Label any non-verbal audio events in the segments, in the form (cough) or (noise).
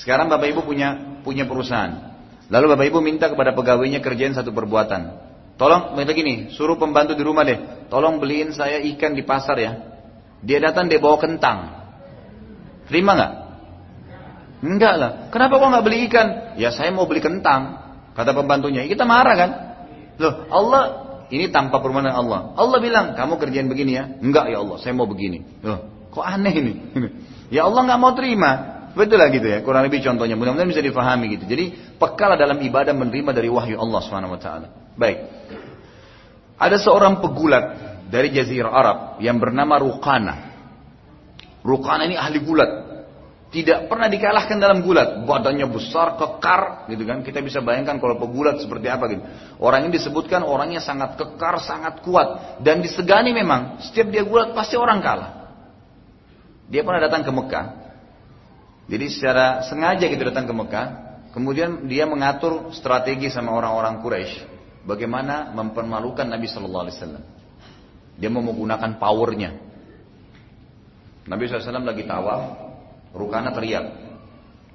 Sekarang Bapak Ibu punya punya perusahaan. Lalu Bapak Ibu minta kepada pegawainya kerjain satu perbuatan. Tolong, begini, suruh pembantu di rumah deh. Tolong beliin saya ikan di pasar ya. Dia datang dia bawa kentang. Terima nggak? Enggak lah. Kenapa kok nggak beli ikan? Ya saya mau beli kentang. Kata pembantunya. Kita marah kan? Loh, Allah ini tanpa permohonan Allah. Allah bilang, kamu kerjain begini ya? Enggak ya Allah, saya mau begini. Loh, kok aneh ini? (laughs) ya Allah nggak mau terima. Betul lah gitu ya, kurang lebih contohnya. Mudah-mudahan bisa difahami gitu. Jadi pekal dalam ibadah menerima dari wahyu Allah Taala. Baik. Ada seorang pegulat dari Jazirah Arab yang bernama Rukana. Rukana ini ahli gulat. Tidak pernah dikalahkan dalam gulat. Badannya besar, kekar, gitu kan. Kita bisa bayangkan kalau pegulat seperti apa gitu. Orang ini disebutkan orangnya sangat kekar, sangat kuat. Dan disegani memang. Setiap dia gulat pasti orang kalah. Dia pernah datang ke Mekah. Jadi secara sengaja gitu datang ke Mekah. Kemudian dia mengatur strategi sama orang-orang Quraisy. Bagaimana mempermalukan Nabi Shallallahu Alaihi Wasallam. Dia mau menggunakan powernya. Nabi SAW lagi tawaf, Rukana teriak,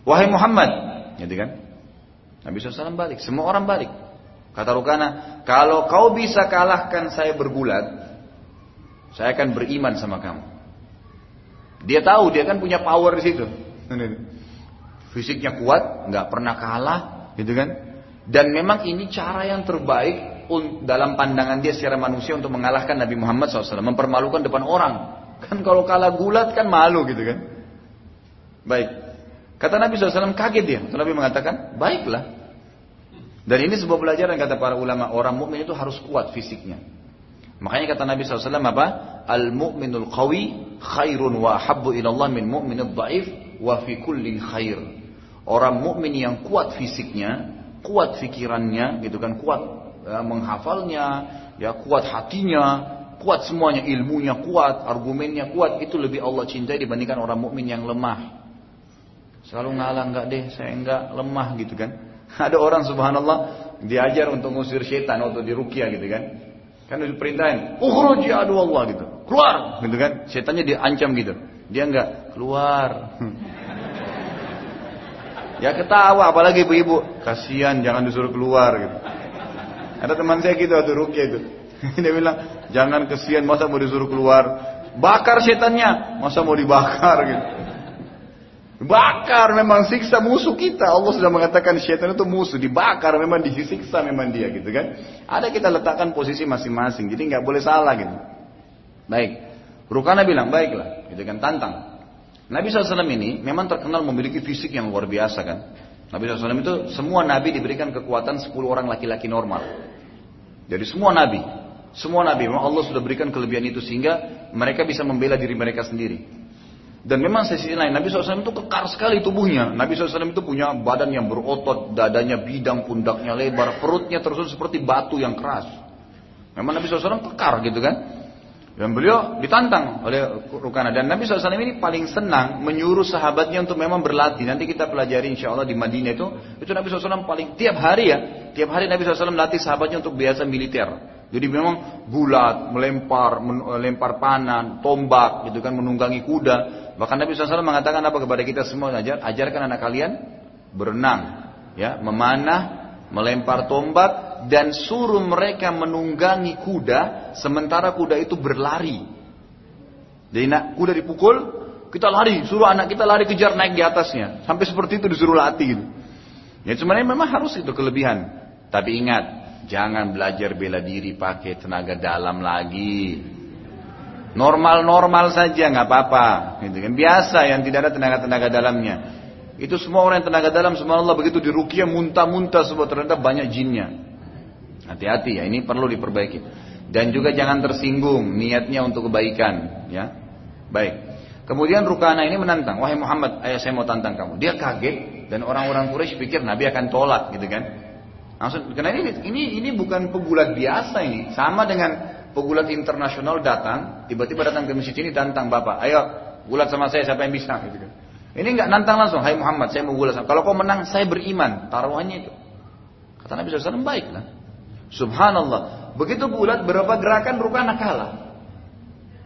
Wahai Muhammad, gitu kan? Nabi SAW balik, semua orang balik. Kata Rukana, kalau kau bisa kalahkan saya bergulat, saya akan beriman sama kamu. Dia tahu dia kan punya power di situ. Fisiknya kuat, nggak pernah kalah, gitu kan? Dan memang ini cara yang terbaik dalam pandangan dia secara manusia untuk mengalahkan Nabi Muhammad SAW, mempermalukan depan orang. Kan kalau kalah gulat kan malu gitu kan. Baik. Kata Nabi SAW kaget dia. Nabi mengatakan, baiklah. Dan ini sebuah pelajaran kata para ulama, orang mukmin itu harus kuat fisiknya. Makanya kata Nabi SAW apa? Al-mu'minul qawi khairun wa habbu ilallah min mu'minul dhaif wa fi kullin khair. Orang mukmin yang kuat fisiknya, kuat fikirannya, gitu kan, kuat ya, menghafalnya, ya kuat hatinya, kuat semuanya, ilmunya kuat, argumennya kuat, itu lebih Allah cintai dibandingkan orang mukmin yang lemah. Selalu ngalah enggak deh, saya enggak lemah gitu kan. (laughs) Ada orang subhanallah diajar untuk ngusir setan atau dirukia gitu kan. Kan diperintahin, ukhruj ya Allah gitu. Keluar gitu kan. Setannya diancam gitu. Dia enggak keluar. ya ketawa apalagi ibu-ibu. Kasihan jangan disuruh keluar gitu. Ada teman saya gitu atau rukia itu. (laughs) Dia bilang, jangan kesian masa mau disuruh keluar. Bakar setannya, masa mau dibakar gitu. Bakar memang siksa musuh kita. Allah sudah mengatakan syaitan itu musuh. Dibakar memang disiksa memang dia gitu kan. Ada kita letakkan posisi masing-masing. Jadi nggak boleh salah gitu. Baik. Rukana bilang baiklah. Gitu kan tantang. Nabi SAW ini memang terkenal memiliki fisik yang luar biasa kan. Nabi SAW itu semua nabi diberikan kekuatan 10 orang laki-laki normal. Jadi semua nabi. Semua nabi memang Allah sudah berikan kelebihan itu sehingga mereka bisa membela diri mereka sendiri. Dan memang sisi lain, Nabi SAW itu kekar sekali tubuhnya. Nabi SAW itu punya badan yang berotot, dadanya bidang, pundaknya lebar, perutnya terus seperti batu yang keras. Memang Nabi SAW kekar gitu kan. Dan beliau ditantang oleh Rukana. Dan Nabi SAW ini paling senang menyuruh sahabatnya untuk memang berlatih. Nanti kita pelajari insya Allah di Madinah itu. Itu Nabi SAW paling, tiap hari ya. Tiap hari Nabi SAW melatih sahabatnya untuk biasa militer. Jadi memang gulat, melempar, melempar panah, tombak, gitu kan, menunggangi kuda. Bahkan Nabi SAW mengatakan apa kepada kita semua? Ajar, ajarkan anak kalian berenang, ya, memanah, melempar tombak, dan suruh mereka menunggangi kuda, sementara kuda itu berlari. Jadi nak kuda dipukul, kita lari, suruh anak kita lari kejar naik di atasnya. Sampai seperti itu disuruh latih. Gitu. Ya sebenarnya memang harus itu kelebihan. Tapi ingat, Jangan belajar bela diri pakai tenaga dalam lagi. Normal-normal saja nggak apa-apa, gitu kan. Biasa yang tidak ada tenaga-tenaga dalamnya. Itu semua orang yang tenaga dalam semua Allah begitu dirukia muntah-muntah semua ternyata banyak jinnya. Hati-hati ya, ini perlu diperbaiki. Dan juga jangan tersinggung niatnya untuk kebaikan, ya. Baik. Kemudian Rukana ini menantang, wahai Muhammad, ayah saya mau tantang kamu. Dia kaget dan orang-orang Quraisy pikir Nabi akan tolak, gitu kan. Maksud, karena ini, ini ini bukan pegulat biasa ini, sama dengan pegulat internasional datang, tiba-tiba datang ke masjid ini tantang bapak, ayo gulat sama saya siapa yang bisa, gitu kan. Ini nggak nantang langsung, Hai Muhammad, saya mau gulat. Kalau kau menang, saya beriman. Taruhannya itu. Kata Nabi SAW, baiklah. Subhanallah. Begitu gulat, berapa gerakan Rukana kalah.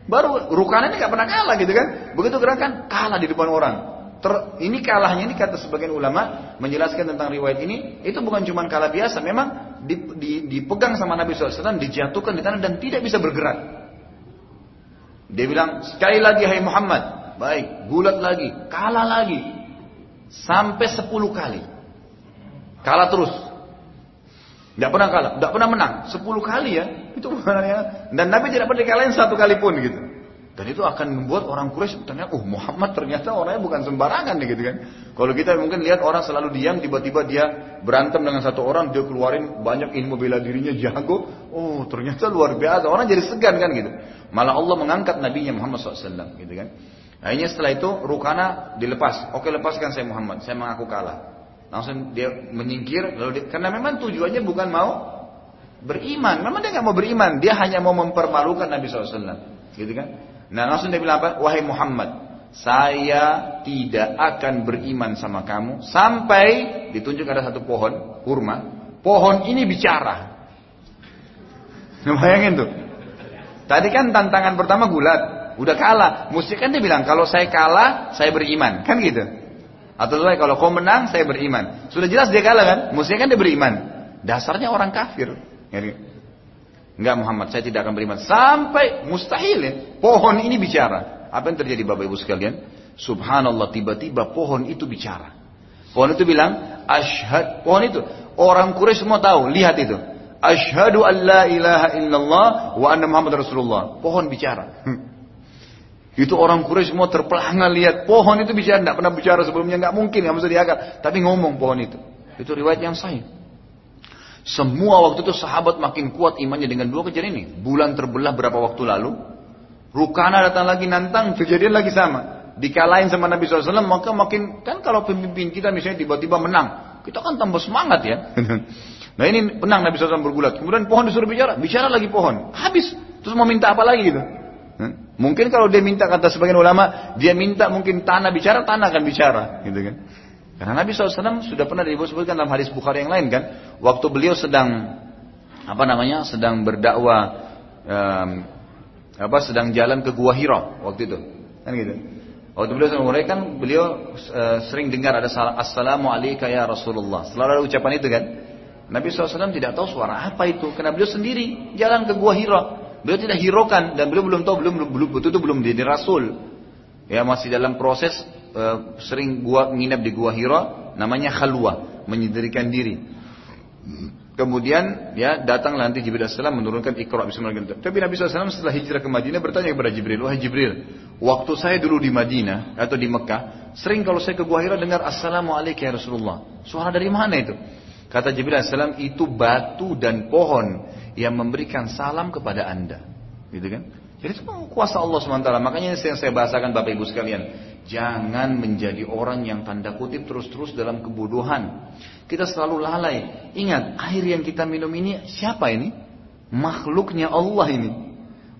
Baru Rukana ini nggak pernah kalah gitu kan. Begitu gerakan, kalah di depan orang. Ter, ini kalahnya ini kata sebagian ulama menjelaskan tentang riwayat ini itu bukan cuma kalah biasa, memang dipegang sama Nabi SAW, dijatuhkan di tanah dan tidak bisa bergerak. Dia bilang sekali lagi Hai Muhammad, baik, bulat lagi, kalah lagi, sampai sepuluh kali, kalah terus. Tidak pernah kalah, tidak pernah menang, sepuluh kali ya, itu bukan Dan Nabi tidak pernah dikalahin satu kali pun gitu. Dan itu akan membuat orang Quraisy ternyata, oh Muhammad ternyata orangnya bukan sembarangan nih gitu kan. Kalau kita mungkin lihat orang selalu diam, tiba-tiba dia berantem dengan satu orang, dia keluarin banyak ilmu bela dirinya jago. Oh ternyata luar biasa, orang jadi segan kan gitu. Malah Allah mengangkat nabinya Muhammad SAW gitu kan. Akhirnya setelah itu Rukana dilepas. Oke lepaskan saya Muhammad, saya mengaku kalah. Langsung dia menyingkir, lalu dia, karena memang tujuannya bukan mau beriman. Memang dia nggak mau beriman, dia hanya mau mempermalukan Nabi SAW. Gitu kan? Nah langsung dia bilang apa? Wahai Muhammad, saya tidak akan beriman sama kamu sampai ditunjuk ada satu pohon kurma. Pohon ini bicara. Bayangin tuh. Tadi kan tantangan pertama gulat, udah kalah. Mesti kan dia bilang kalau saya kalah, saya beriman, kan gitu. Atau kalau kau menang, saya beriman. Sudah jelas dia kalah kan? Mestinya kan dia beriman. Dasarnya orang kafir. Enggak Muhammad, saya tidak akan beriman. Sampai mustahil ya. Pohon ini bicara. Apa yang terjadi Bapak Ibu sekalian? Subhanallah tiba-tiba pohon itu bicara. Pohon itu bilang, ashad. Pohon itu. Orang Quraisy semua tahu, lihat itu. Ashadu an la ilaha illallah wa anna Muhammad Rasulullah. Pohon bicara. Itu orang Quraisy semua terpelanga lihat pohon itu bicara, tidak pernah bicara sebelumnya, nggak mungkin, nggak bisa diangkat. Tapi ngomong pohon itu. Itu riwayat yang sahih. Semua waktu itu sahabat makin kuat imannya dengan dua kejadian ini. Bulan terbelah berapa waktu lalu. Rukana datang lagi nantang, kejadian lagi sama. Dikalahin sama Nabi SAW, maka makin, kan kalau pemimpin kita misalnya tiba-tiba menang, kita kan tambah semangat ya. (laughs) nah ini menang Nabi SAW bergulat. Kemudian pohon disuruh bicara, bicara lagi pohon. Habis, terus mau minta apa lagi gitu. Mungkin kalau dia minta kata sebagian ulama, dia minta mungkin tanah bicara, tanah akan bicara, gitu kan. Karena Nabi SAW sudah pernah disebutkan dalam hadis Bukhari yang lain kan, waktu beliau sedang apa namanya, sedang berdakwah, um, apa sedang jalan ke Gua Hira waktu itu, kan gitu. Waktu beliau sedang kan beliau uh, sering dengar ada Assalamualaikum ya Rasulullah. Selalu ada ucapan itu kan. Nabi SAW tidak tahu suara apa itu, karena beliau sendiri jalan ke Gua Hira. Beliau tidak hirokan dan beliau belum tahu belum belum betul itu belum jadi rasul. Ya masih dalam proses uh, sering gua nginap di gua Hira namanya khalwa, menyendirikan diri. Kemudian ya datang nanti Jibril AS menurunkan Iqra bismillahirrahmanirrahim. Tapi Nabi SAW setelah hijrah ke Madinah bertanya kepada Jibril, "Wahai Jibril, waktu saya dulu di Madinah atau di Mekah, sering kalau saya ke Gua Hira dengar Assalamualaikum ya Rasulullah. Suara dari mana itu?" Kata Jibril AS, "Itu batu dan pohon yang memberikan salam kepada Anda." Gitu kan? Jadi itu kuasa Allah SWT. Makanya yang saya bahasakan Bapak Ibu sekalian. Jangan menjadi orang yang tanda kutip terus-terus dalam kebodohan. Kita selalu lalai. Ingat, air yang kita minum ini siapa ini? Makhluknya Allah ini.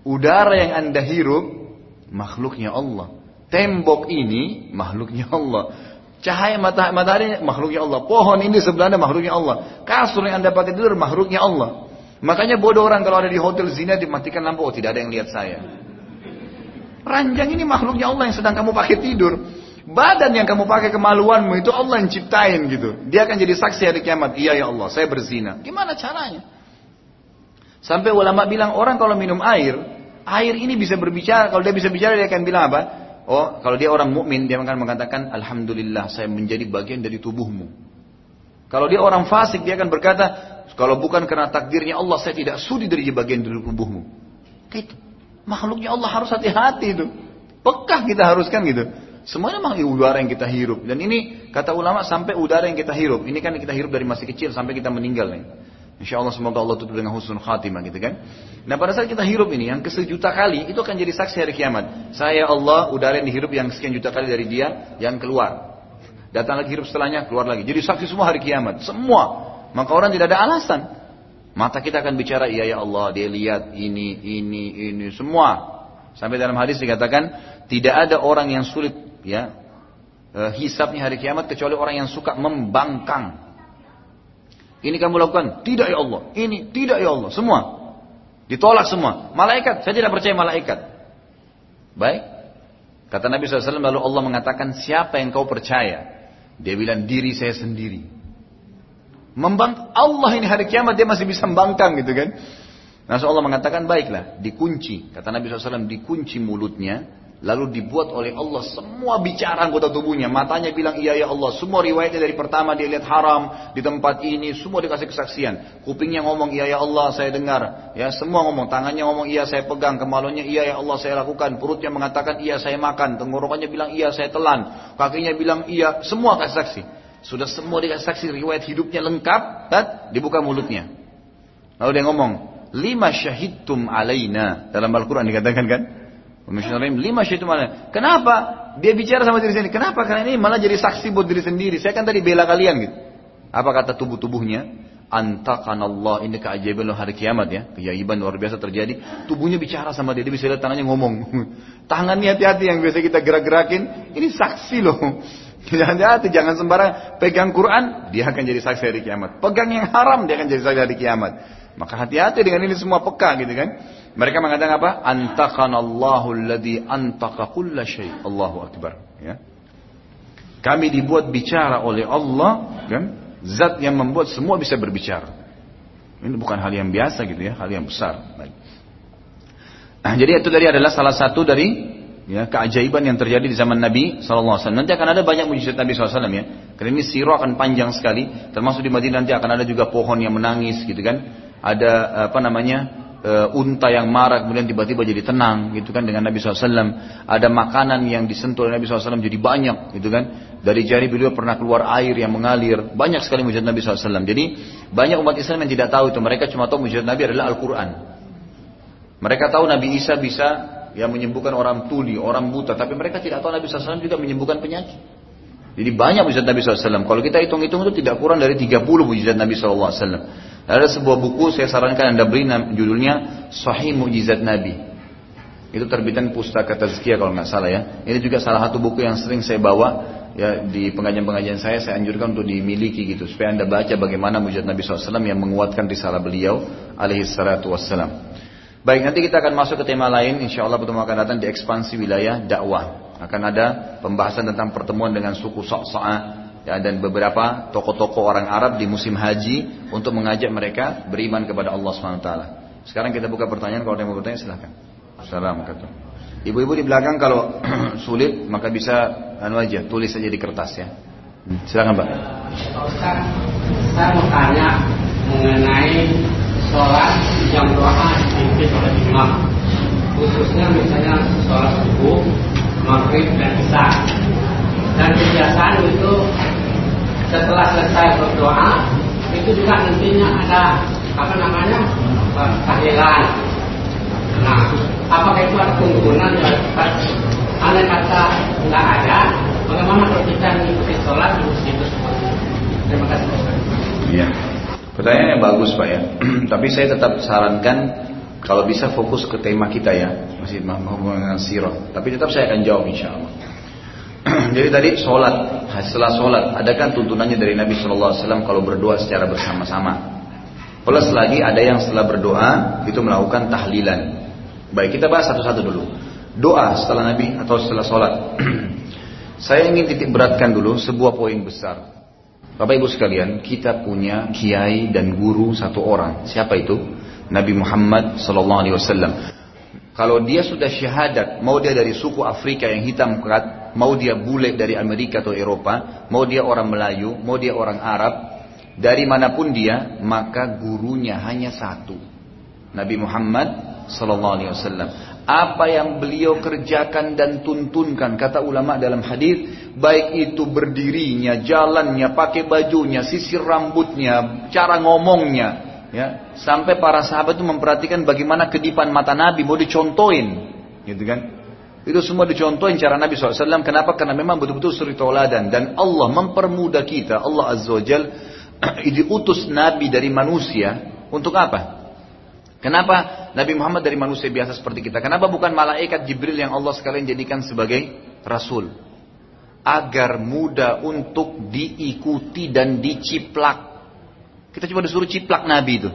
Udara yang anda hirup, makhluknya Allah. Tembok ini, makhluknya Allah. Cahaya matahari, makhluknya Allah. Pohon ini sebelahnya, makhluknya Allah. Kasur yang anda pakai tidur, makhluknya Allah. Makanya bodoh orang kalau ada di hotel zina dimatikan lampu, oh tidak ada yang lihat saya. Ranjang ini makhluknya Allah yang sedang kamu pakai tidur. Badan yang kamu pakai kemaluanmu itu Allah yang ciptain gitu. Dia akan jadi saksi hari kiamat. Iya ya Allah, saya berzina. Gimana caranya? Sampai ulama bilang orang kalau minum air, air ini bisa berbicara. Kalau dia bisa bicara dia akan bilang apa? Oh, kalau dia orang mukmin dia akan mengatakan Alhamdulillah saya menjadi bagian dari tubuhmu. Kalau dia orang fasik dia akan berkata kalau bukan karena takdirnya Allah, saya tidak sudi dari bagian dari tubuhmu. Gitu. Makhluknya Allah harus hati-hati itu. Pekah kita haruskan gitu. Semuanya memang udara yang kita hirup. Dan ini kata ulama sampai udara yang kita hirup. Ini kan kita hirup dari masih kecil sampai kita meninggal nih. Insya Allah semoga Allah tutup dengan husnul khatimah gitu kan. Nah pada saat kita hirup ini yang kesejuta kali itu akan jadi saksi hari kiamat. Saya Allah udara yang dihirup yang sekian juta kali dari dia yang keluar. Datang lagi hirup setelahnya keluar lagi. Jadi saksi semua hari kiamat. Semua maka orang tidak ada alasan. Mata kita akan bicara, iya ya Allah, dia lihat ini, ini, ini, semua. Sampai dalam hadis dikatakan, tidak ada orang yang sulit ya eh, hisapnya hari kiamat kecuali orang yang suka membangkang. Ini kamu lakukan, tidak ya Allah. Ini, tidak ya Allah. Semua. Ditolak semua. Malaikat, saya tidak percaya malaikat. Baik. Kata Nabi SAW lalu Allah mengatakan siapa yang kau percaya? Dia bilang diri saya sendiri. Membang Allah ini hari kiamat dia masih bisa membangkang gitu kan. Nah Allah mengatakan baiklah dikunci. Kata Nabi SAW dikunci mulutnya Lalu dibuat oleh Allah semua bicara anggota tubuhnya. Matanya bilang iya ya Allah. Semua riwayatnya dari pertama dia lihat haram di tempat ini. Semua dikasih kesaksian. Kupingnya ngomong iya ya Allah saya dengar. Ya semua ngomong. Tangannya ngomong iya saya pegang. Kemaluannya iya ya Allah saya lakukan. Perutnya mengatakan iya saya makan. Tenggorokannya bilang iya saya telan. Kakinya bilang iya. Semua kasih saksi. Sudah semua dikasih saksi. Riwayat hidupnya lengkap. Dan dibuka mulutnya. Lalu dia ngomong. Lima syahidtum alaina. Dalam Al-Quran dikatakan kan. Lima syaitu mana? Kenapa? Dia bicara sama diri sendiri. Kenapa? Karena ini malah jadi saksi buat diri sendiri. Saya kan tadi bela kalian gitu. Apa kata tubuh-tubuhnya? Antakan Allah ini keajaiban loh hari kiamat ya. Keajaiban luar biasa terjadi. Tubuhnya bicara sama dia. Dia bisa lihat tangannya ngomong. (laughs) Tangannya hati-hati yang biasa kita gerak-gerakin. Ini saksi loh. Jangan hati jangan sembarang pegang Quran, dia akan jadi saksi hari kiamat. Pegang yang haram, dia akan jadi saksi hari kiamat. Maka hati-hati dengan ini semua peka gitu kan. Mereka mengatakan apa? Antakanallahu alladhi antaka kulla syai. Allahu akbar, ya. Kami dibuat bicara oleh Allah, kan? Zat yang membuat semua bisa berbicara. Ini bukan hal yang biasa gitu ya, hal yang besar. Nah, jadi itu tadi adalah salah satu dari ya keajaiban yang terjadi di zaman Nabi SAW. Nanti akan ada banyak mujizat Nabi SAW ya. Karena ini sirah akan panjang sekali. Termasuk di Madinah nanti akan ada juga pohon yang menangis gitu kan. Ada apa namanya uh, unta yang marah kemudian tiba-tiba jadi tenang gitu kan dengan Nabi SAW ada makanan yang disentuh oleh Nabi SAW jadi banyak gitu kan dari jari beliau pernah keluar air yang mengalir banyak sekali mujizat Nabi SAW jadi banyak umat Islam yang tidak tahu itu mereka cuma tahu mujizat Nabi adalah Al-Quran mereka tahu Nabi Isa bisa yang menyembuhkan orang tuli, orang buta tapi mereka tidak tahu Nabi SAW juga menyembuhkan penyakit jadi banyak mujizat Nabi SAW. Kalau kita hitung-hitung itu tidak kurang dari 30 mujizat Nabi SAW. Ada sebuah buku saya sarankan anda beri judulnya Sahih Mujizat Nabi. Itu terbitan pustaka tazkiyah kalau nggak salah ya. Ini juga salah satu buku yang sering saya bawa ya di pengajian-pengajian saya saya anjurkan untuk dimiliki gitu supaya anda baca bagaimana mujizat Nabi SAW yang menguatkan risalah beliau alaihi salatu wassalam. Baik nanti kita akan masuk ke tema lain insya Allah pertemuan akan datang di ekspansi wilayah dakwah akan ada pembahasan tentang pertemuan dengan suku Sa'sa'ah ya, dan beberapa tokoh-tokoh orang Arab di musim haji untuk mengajak mereka beriman kepada Allah SWT. Sekarang kita buka pertanyaan, kalau ada yang mau bertanya silahkan. Assalamualaikum. Ibu-ibu di belakang kalau (clears throat) sulit maka bisa anu aja tulis saja di kertas ya. Silakan Pak. saya mau tanya mengenai sholat yang doa dipimpin oleh imam khususnya misalnya sholat subuh, maghrib dan isya dan kebiasaan itu setelah selesai berdoa itu juga nantinya ada apa namanya tahlilan. Nah, apakah itu ada keunggulan? Andai kata nggak ada, bagaimana kalau kita mengikuti sholat di masjid seperti Terima kasih. Iya. Pertanyaan yang bagus Pak ya. (clears throat) Tapi saya tetap sarankan kalau bisa fokus ke tema kita ya, masih mengenai sirah. Tapi tetap saya akan jawab insya Allah. (clears throat) Jadi tadi sholat, setelah sholat, ada kan tuntunannya dari Nabi Shallallahu Alaihi Wasallam kalau berdoa secara bersama-sama. Plus lagi ada yang setelah berdoa itu melakukan tahlilan. Baik kita bahas satu-satu dulu. Doa setelah Nabi atau setelah sholat. (clears throat) Saya ingin titik beratkan dulu sebuah poin besar. Bapak Ibu sekalian, kita punya kiai dan guru satu orang. Siapa itu? Nabi Muhammad Sallallahu Alaihi Wasallam. Kalau dia sudah syahadat, mau dia dari suku Afrika yang hitam kerat, mau dia bule dari Amerika atau Eropa, mau dia orang Melayu, mau dia orang Arab, dari mana pun dia, maka gurunya hanya satu. Nabi Muhammad sallallahu alaihi wasallam. Apa yang beliau kerjakan dan tuntunkan kata ulama dalam hadis, baik itu berdirinya, jalannya, pakai bajunya, sisir rambutnya, cara ngomongnya, ya, sampai para sahabat itu memperhatikan bagaimana kedipan mata Nabi mau dicontohin, gitu kan? Itu semua dicontohin cara Nabi SAW. Kenapa? Karena memang betul-betul suri tauladan. Dan Allah mempermudah kita. Allah Azza wa Jal diutus (clears throat) Nabi dari manusia. Untuk apa? Kenapa Nabi Muhammad dari manusia biasa seperti kita? Kenapa bukan malaikat Jibril yang Allah sekalian jadikan sebagai Rasul? Agar mudah untuk diikuti dan diciplak. Kita cuma disuruh ciplak Nabi itu.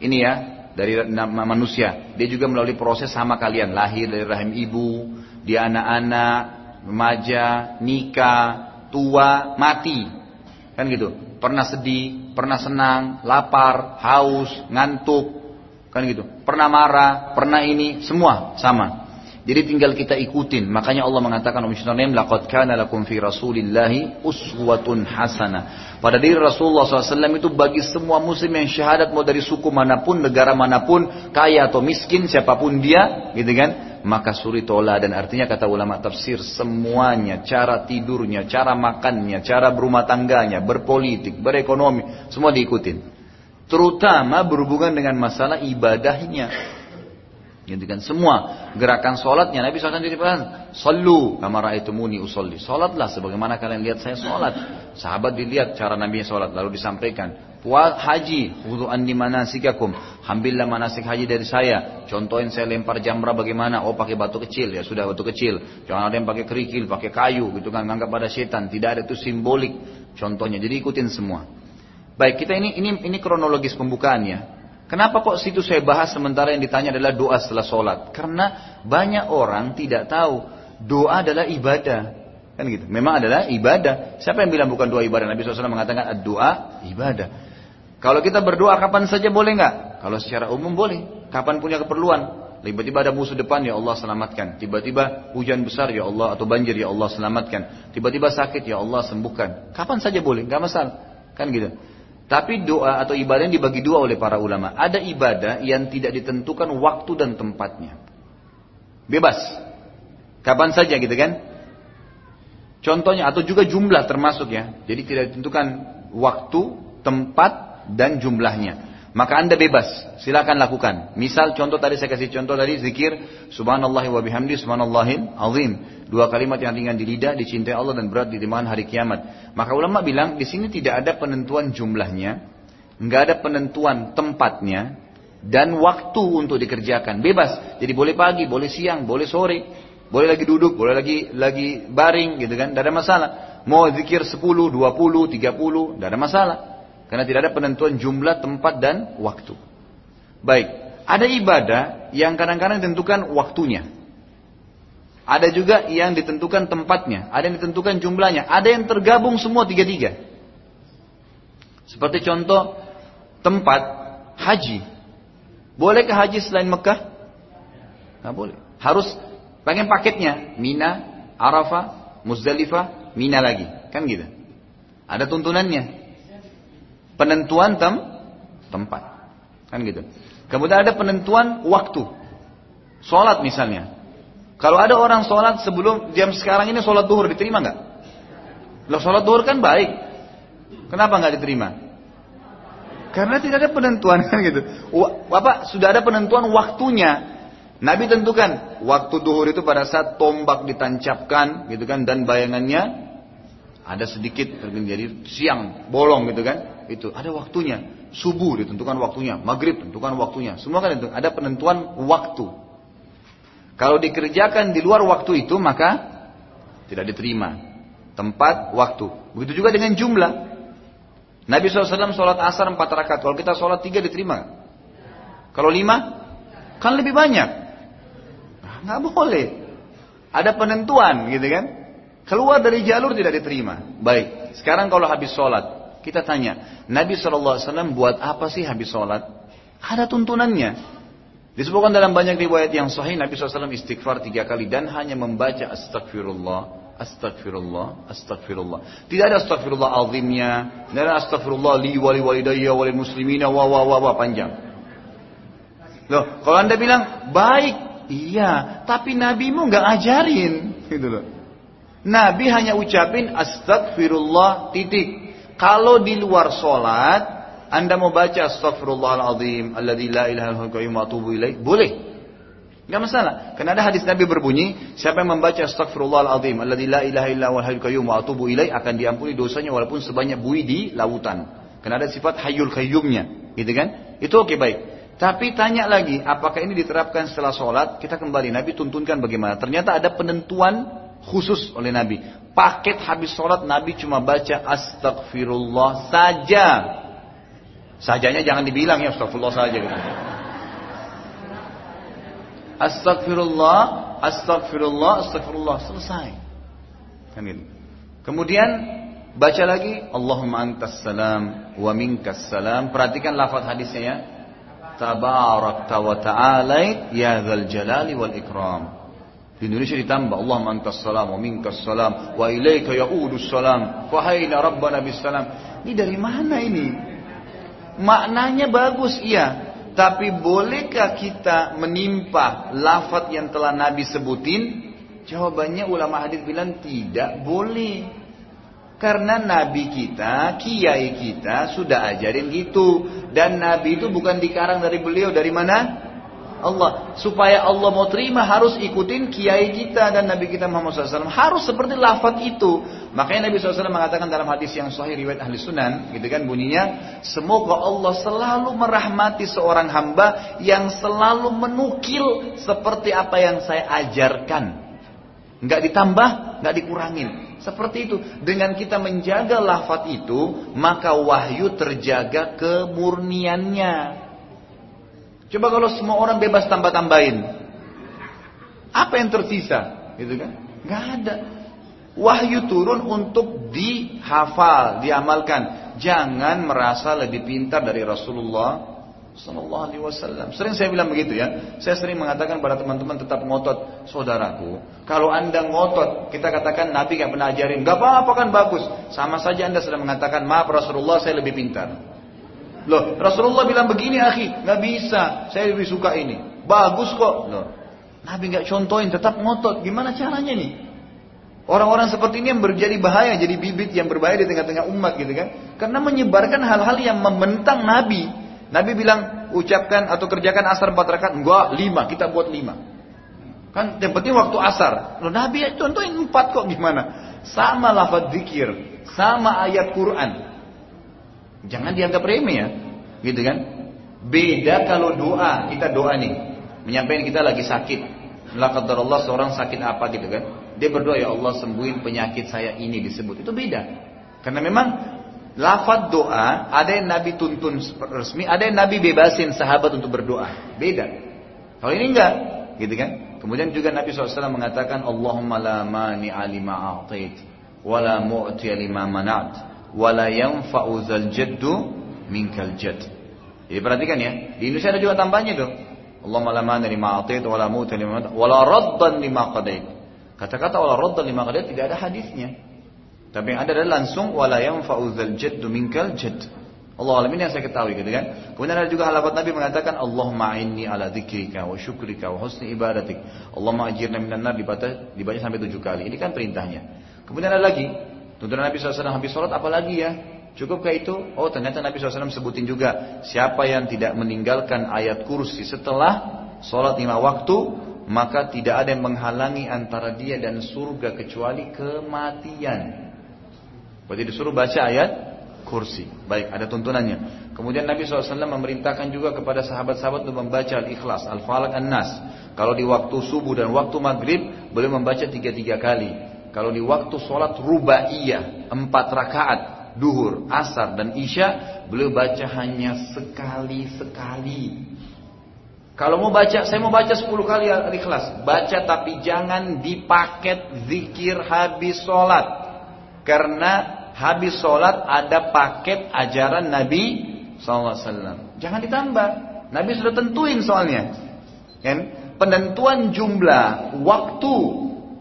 Ini ya, dari manusia. Dia juga melalui proses sama kalian, lahir dari rahim ibu, dia anak-anak, remaja, nikah, tua, mati. Kan gitu. Pernah sedih, pernah senang, lapar, haus, ngantuk, kan gitu. Pernah marah, pernah ini, semua sama. Jadi tinggal kita ikutin. Makanya Allah mengatakan Om Syaitan laqad kana lakum fi Rasulillahi uswatun hasanah. Pada diri Rasulullah SAW itu bagi semua muslim yang syahadat mau dari suku mana pun, negara mana pun, kaya atau miskin, siapa pun dia, gitu kan? Maka suri tola dan artinya kata ulama tafsir semuanya, cara tidurnya, cara makannya, cara berumah tangganya, berpolitik, berekonomi, semua diikutin. Terutama berhubungan dengan masalah ibadahnya. Gitu kan semua gerakan sholatnya Nabi SAW jadi pesan Sallu kamar itu muni usolli. Sholatlah sebagaimana kalian lihat saya sholat Sahabat dilihat cara Nabi sholat Lalu disampaikan Puas haji Wudu andi manasikakum. Ambillah manasik haji dari saya. Contohin saya lempar jamrah bagaimana? Oh pakai batu kecil. Ya sudah batu kecil. Jangan ada yang pakai kerikil pakai kayu gitu kan. Nganggap pada setan. Tidak ada itu simbolik Contohnya. Jadi ikutin semua. Baik kita ini ini ini kronologis pembukaannya Kenapa kok situ saya bahas sementara yang ditanya adalah doa setelah sholat? Karena banyak orang tidak tahu doa adalah ibadah. Kan gitu. Memang adalah ibadah. Siapa yang bilang bukan doa ibadah? Nabi SAW mengatakan doa ibadah. Kalau kita berdoa kapan saja boleh nggak? Kalau secara umum boleh. Kapan punya keperluan? Tiba-tiba ada musuh depan ya Allah selamatkan. Tiba-tiba hujan besar ya Allah atau banjir ya Allah selamatkan. Tiba-tiba sakit ya Allah sembuhkan. Kapan saja boleh, nggak masalah. Kan gitu. Tapi doa atau ibadah yang dibagi dua oleh para ulama. Ada ibadah yang tidak ditentukan waktu dan tempatnya. Bebas. Kapan saja gitu kan. Contohnya atau juga jumlah termasuk ya. Jadi tidak ditentukan waktu, tempat, dan jumlahnya. Maka anda bebas, silakan lakukan. Misal contoh tadi saya kasih contoh tadi zikir Subhanallah wa bihamdi Subhanallahil azim. Dua kalimat yang ringan di lidah, dicintai Allah dan berat di timbangan hari kiamat. Maka ulama bilang di sini tidak ada penentuan jumlahnya, nggak ada penentuan tempatnya, dan waktu untuk dikerjakan. Bebas. Jadi boleh pagi, boleh siang, boleh sore, boleh lagi duduk, boleh lagi lagi baring gitu kan, tidak ada masalah. Mau zikir 10, 20, 30, tidak ada masalah. Karena tidak ada penentuan jumlah, tempat, dan waktu. Baik, ada ibadah yang kadang-kadang ditentukan waktunya. Ada juga yang ditentukan tempatnya, ada yang ditentukan jumlahnya, ada yang tergabung semua tiga-tiga. Seperti contoh tempat haji. Bolehkah haji selain Mekah? Nggak boleh. Harus pengen paketnya. Mina, Arafah, Muzdalifah, Mina lagi. Kan gitu. Ada tuntunannya penentuan tem tempat. Kan gitu. Kemudian ada penentuan waktu. Sholat misalnya. Kalau ada orang sholat sebelum jam sekarang ini sholat duhur diterima nggak? Loh sholat duhur kan baik. Kenapa nggak diterima? Karena tidak ada penentuan (laughs) kan gitu. Apa sudah ada penentuan waktunya. Nabi tentukan waktu duhur itu pada saat tombak ditancapkan gitu kan dan bayangannya ada sedikit jadi siang bolong gitu kan itu ada waktunya. Subuh ditentukan waktunya, maghrib tentukan waktunya. Semua kan itu ada penentuan waktu. Kalau dikerjakan di luar waktu itu maka tidak diterima. Tempat, waktu. Begitu juga dengan jumlah. Nabi SAW sholat asar empat rakaat. Kalau kita sholat tiga diterima. Kalau lima, kan lebih banyak. Nggak boleh. Ada penentuan gitu kan. Keluar dari jalur tidak diterima. Baik. Sekarang kalau habis sholat. Kita tanya, Nabi SAW buat apa sih habis sholat? Ada tuntunannya. Disebutkan dalam banyak riwayat yang sahih, Nabi SAW istighfar tiga kali dan hanya membaca astagfirullah, astagfirullah, astagfirullah. Tidak ada astagfirullah azimnya, tidak ada astagfirullah li wali walidayya wali muslimina wa wa wa wa panjang. Loh, kalau anda bilang baik, iya, tapi nabimu nggak ajarin, gitu loh. Nabi hanya ucapin astagfirullah titik. Kalau di luar sholat, Anda mau baca astagfirullahaladzim, alladzi la ilaha illallah atubu ilaih, boleh. Enggak masalah. Karena ada hadis Nabi berbunyi, siapa yang membaca astagfirullahaladzim, alladzi la ilaha illallah qayyum wa atubu ilaih akan diampuni dosanya walaupun sebanyak buih di lautan. Karena ada sifat hayyul qayyumnya, gitu kan? Itu oke okay, baik. Tapi tanya lagi, apakah ini diterapkan setelah sholat? Kita kembali, Nabi tuntunkan bagaimana. Ternyata ada penentuan khusus oleh Nabi paket habis sholat Nabi cuma baca astagfirullah saja. Sajanya jangan dibilang ya astagfirullah saja. Gitu. Astagfirullah astagfirullah, astagfirullah, selesai. Kemudian baca lagi Allahumma antas salam wa minkas salam. Perhatikan lafaz hadisnya ya. Tabarakta wa ta'alait ya dzal jalali wal ikram. Di Indonesia ditambah Allahumma antas salam wa minkas salam wa ilaika yaudus salam. Fahaina rabbana bis salam. Ini dari mana ini? Maknanya bagus iya. Tapi bolehkah kita menimpa lafaz yang telah Nabi sebutin? Jawabannya ulama hadis bilang tidak boleh. Karena Nabi kita, kiai kita sudah ajarin gitu. Dan Nabi itu bukan dikarang dari beliau, dari mana? Allah. Supaya Allah mau terima harus ikutin kiai kita dan Nabi kita Muhammad SAW. Harus seperti lafaz itu. Makanya Nabi SAW mengatakan dalam hadis yang sahih riwayat ahli sunan. Gitu kan bunyinya. Semoga Allah selalu merahmati seorang hamba yang selalu menukil seperti apa yang saya ajarkan. Nggak ditambah, nggak dikurangin. Seperti itu. Dengan kita menjaga lafaz itu, maka wahyu terjaga kemurniannya. Coba kalau semua orang bebas tambah-tambahin. Apa yang tersisa? Gitu kan? Gak ada. Wahyu turun untuk dihafal, diamalkan. Jangan merasa lebih pintar dari Rasulullah Sallallahu Alaihi Wasallam. Sering saya bilang begitu ya. Saya sering mengatakan pada teman-teman tetap ngotot, saudaraku. Kalau anda ngotot, kita katakan Nabi gak pernah ajarin, gak apa-apa kan bagus. Sama saja anda sedang mengatakan maaf Rasulullah saya lebih pintar. Loh, Rasulullah bilang begini, akhi, nggak bisa. Saya lebih suka ini. Bagus kok. Loh, Nabi nggak contohin, tetap ngotot. Gimana caranya nih? Orang-orang seperti ini yang menjadi bahaya, jadi bibit yang berbahaya di tengah-tengah umat gitu kan. Karena menyebarkan hal-hal yang membentang Nabi. Nabi bilang, ucapkan atau kerjakan asar empat rakaat. Enggak, lima, kita buat lima. Kan yang penting waktu asar. Loh, Nabi contohin empat kok gimana? Sama lafaz zikir, sama ayat Quran. Jangan dianggap remeh ya. Gitu kan? Beda kalau doa, kita doa nih. Menyampaikan kita lagi sakit. Allah seorang sakit apa gitu kan. Dia berdoa ya Allah sembuhin penyakit saya ini disebut. Itu beda. Karena memang lafaz doa ada yang Nabi tuntun resmi, ada yang Nabi bebasin sahabat untuk berdoa. Beda. Kalau ini enggak, gitu kan? Kemudian juga Nabi SAW mengatakan Allahumma la mani alima a'tait wa la mu'ti lima manat wala yanfa'u zal jaddu minkal jadd. Jadi perhatikan ya, di Indonesia ada juga tambahnya tuh. Allahumma la mani lima atait wala muta lima wala raddan lima qadait. Kata-kata wala raddan lima qadait tidak ada hadisnya. Tapi yang ada adalah langsung wala yanfa'u zal jaddu minkal jadd. Allah alamin yang saya ketahui gitu kan. Kemudian ada juga halabat Nabi mengatakan Allahumma inni ala dzikrika wa syukrika wa husni ibadatik. Allahumma ajirna minan nar dibaca dibaca sampai tujuh kali. Ini kan perintahnya. Kemudian ada lagi Tuntunan Nabi SAW habis sholat apalagi ya? Cukupkah itu? Oh ternyata Nabi SAW sebutin juga. Siapa yang tidak meninggalkan ayat kursi setelah sholat lima waktu. Maka tidak ada yang menghalangi antara dia dan surga kecuali kematian. Berarti disuruh baca ayat kursi. Baik, ada tuntunannya. Kemudian Nabi SAW memerintahkan juga kepada sahabat-sahabat untuk membaca Al-Ikhlas, Al-Falaq, An-Nas. Kalau di waktu subuh dan waktu maghrib, boleh membaca tiga-tiga kali. Kalau di waktu sholat rubaiyah empat rakaat duhur, asar dan isya beliau baca hanya sekali-sekali. Kalau mau baca, saya mau baca 10 kali ikhlas. Baca tapi jangan dipaket zikir habis sholat. Karena habis sholat ada paket ajaran Nabi SAW. Jangan ditambah. Nabi sudah tentuin soalnya. Kan? Penentuan jumlah waktu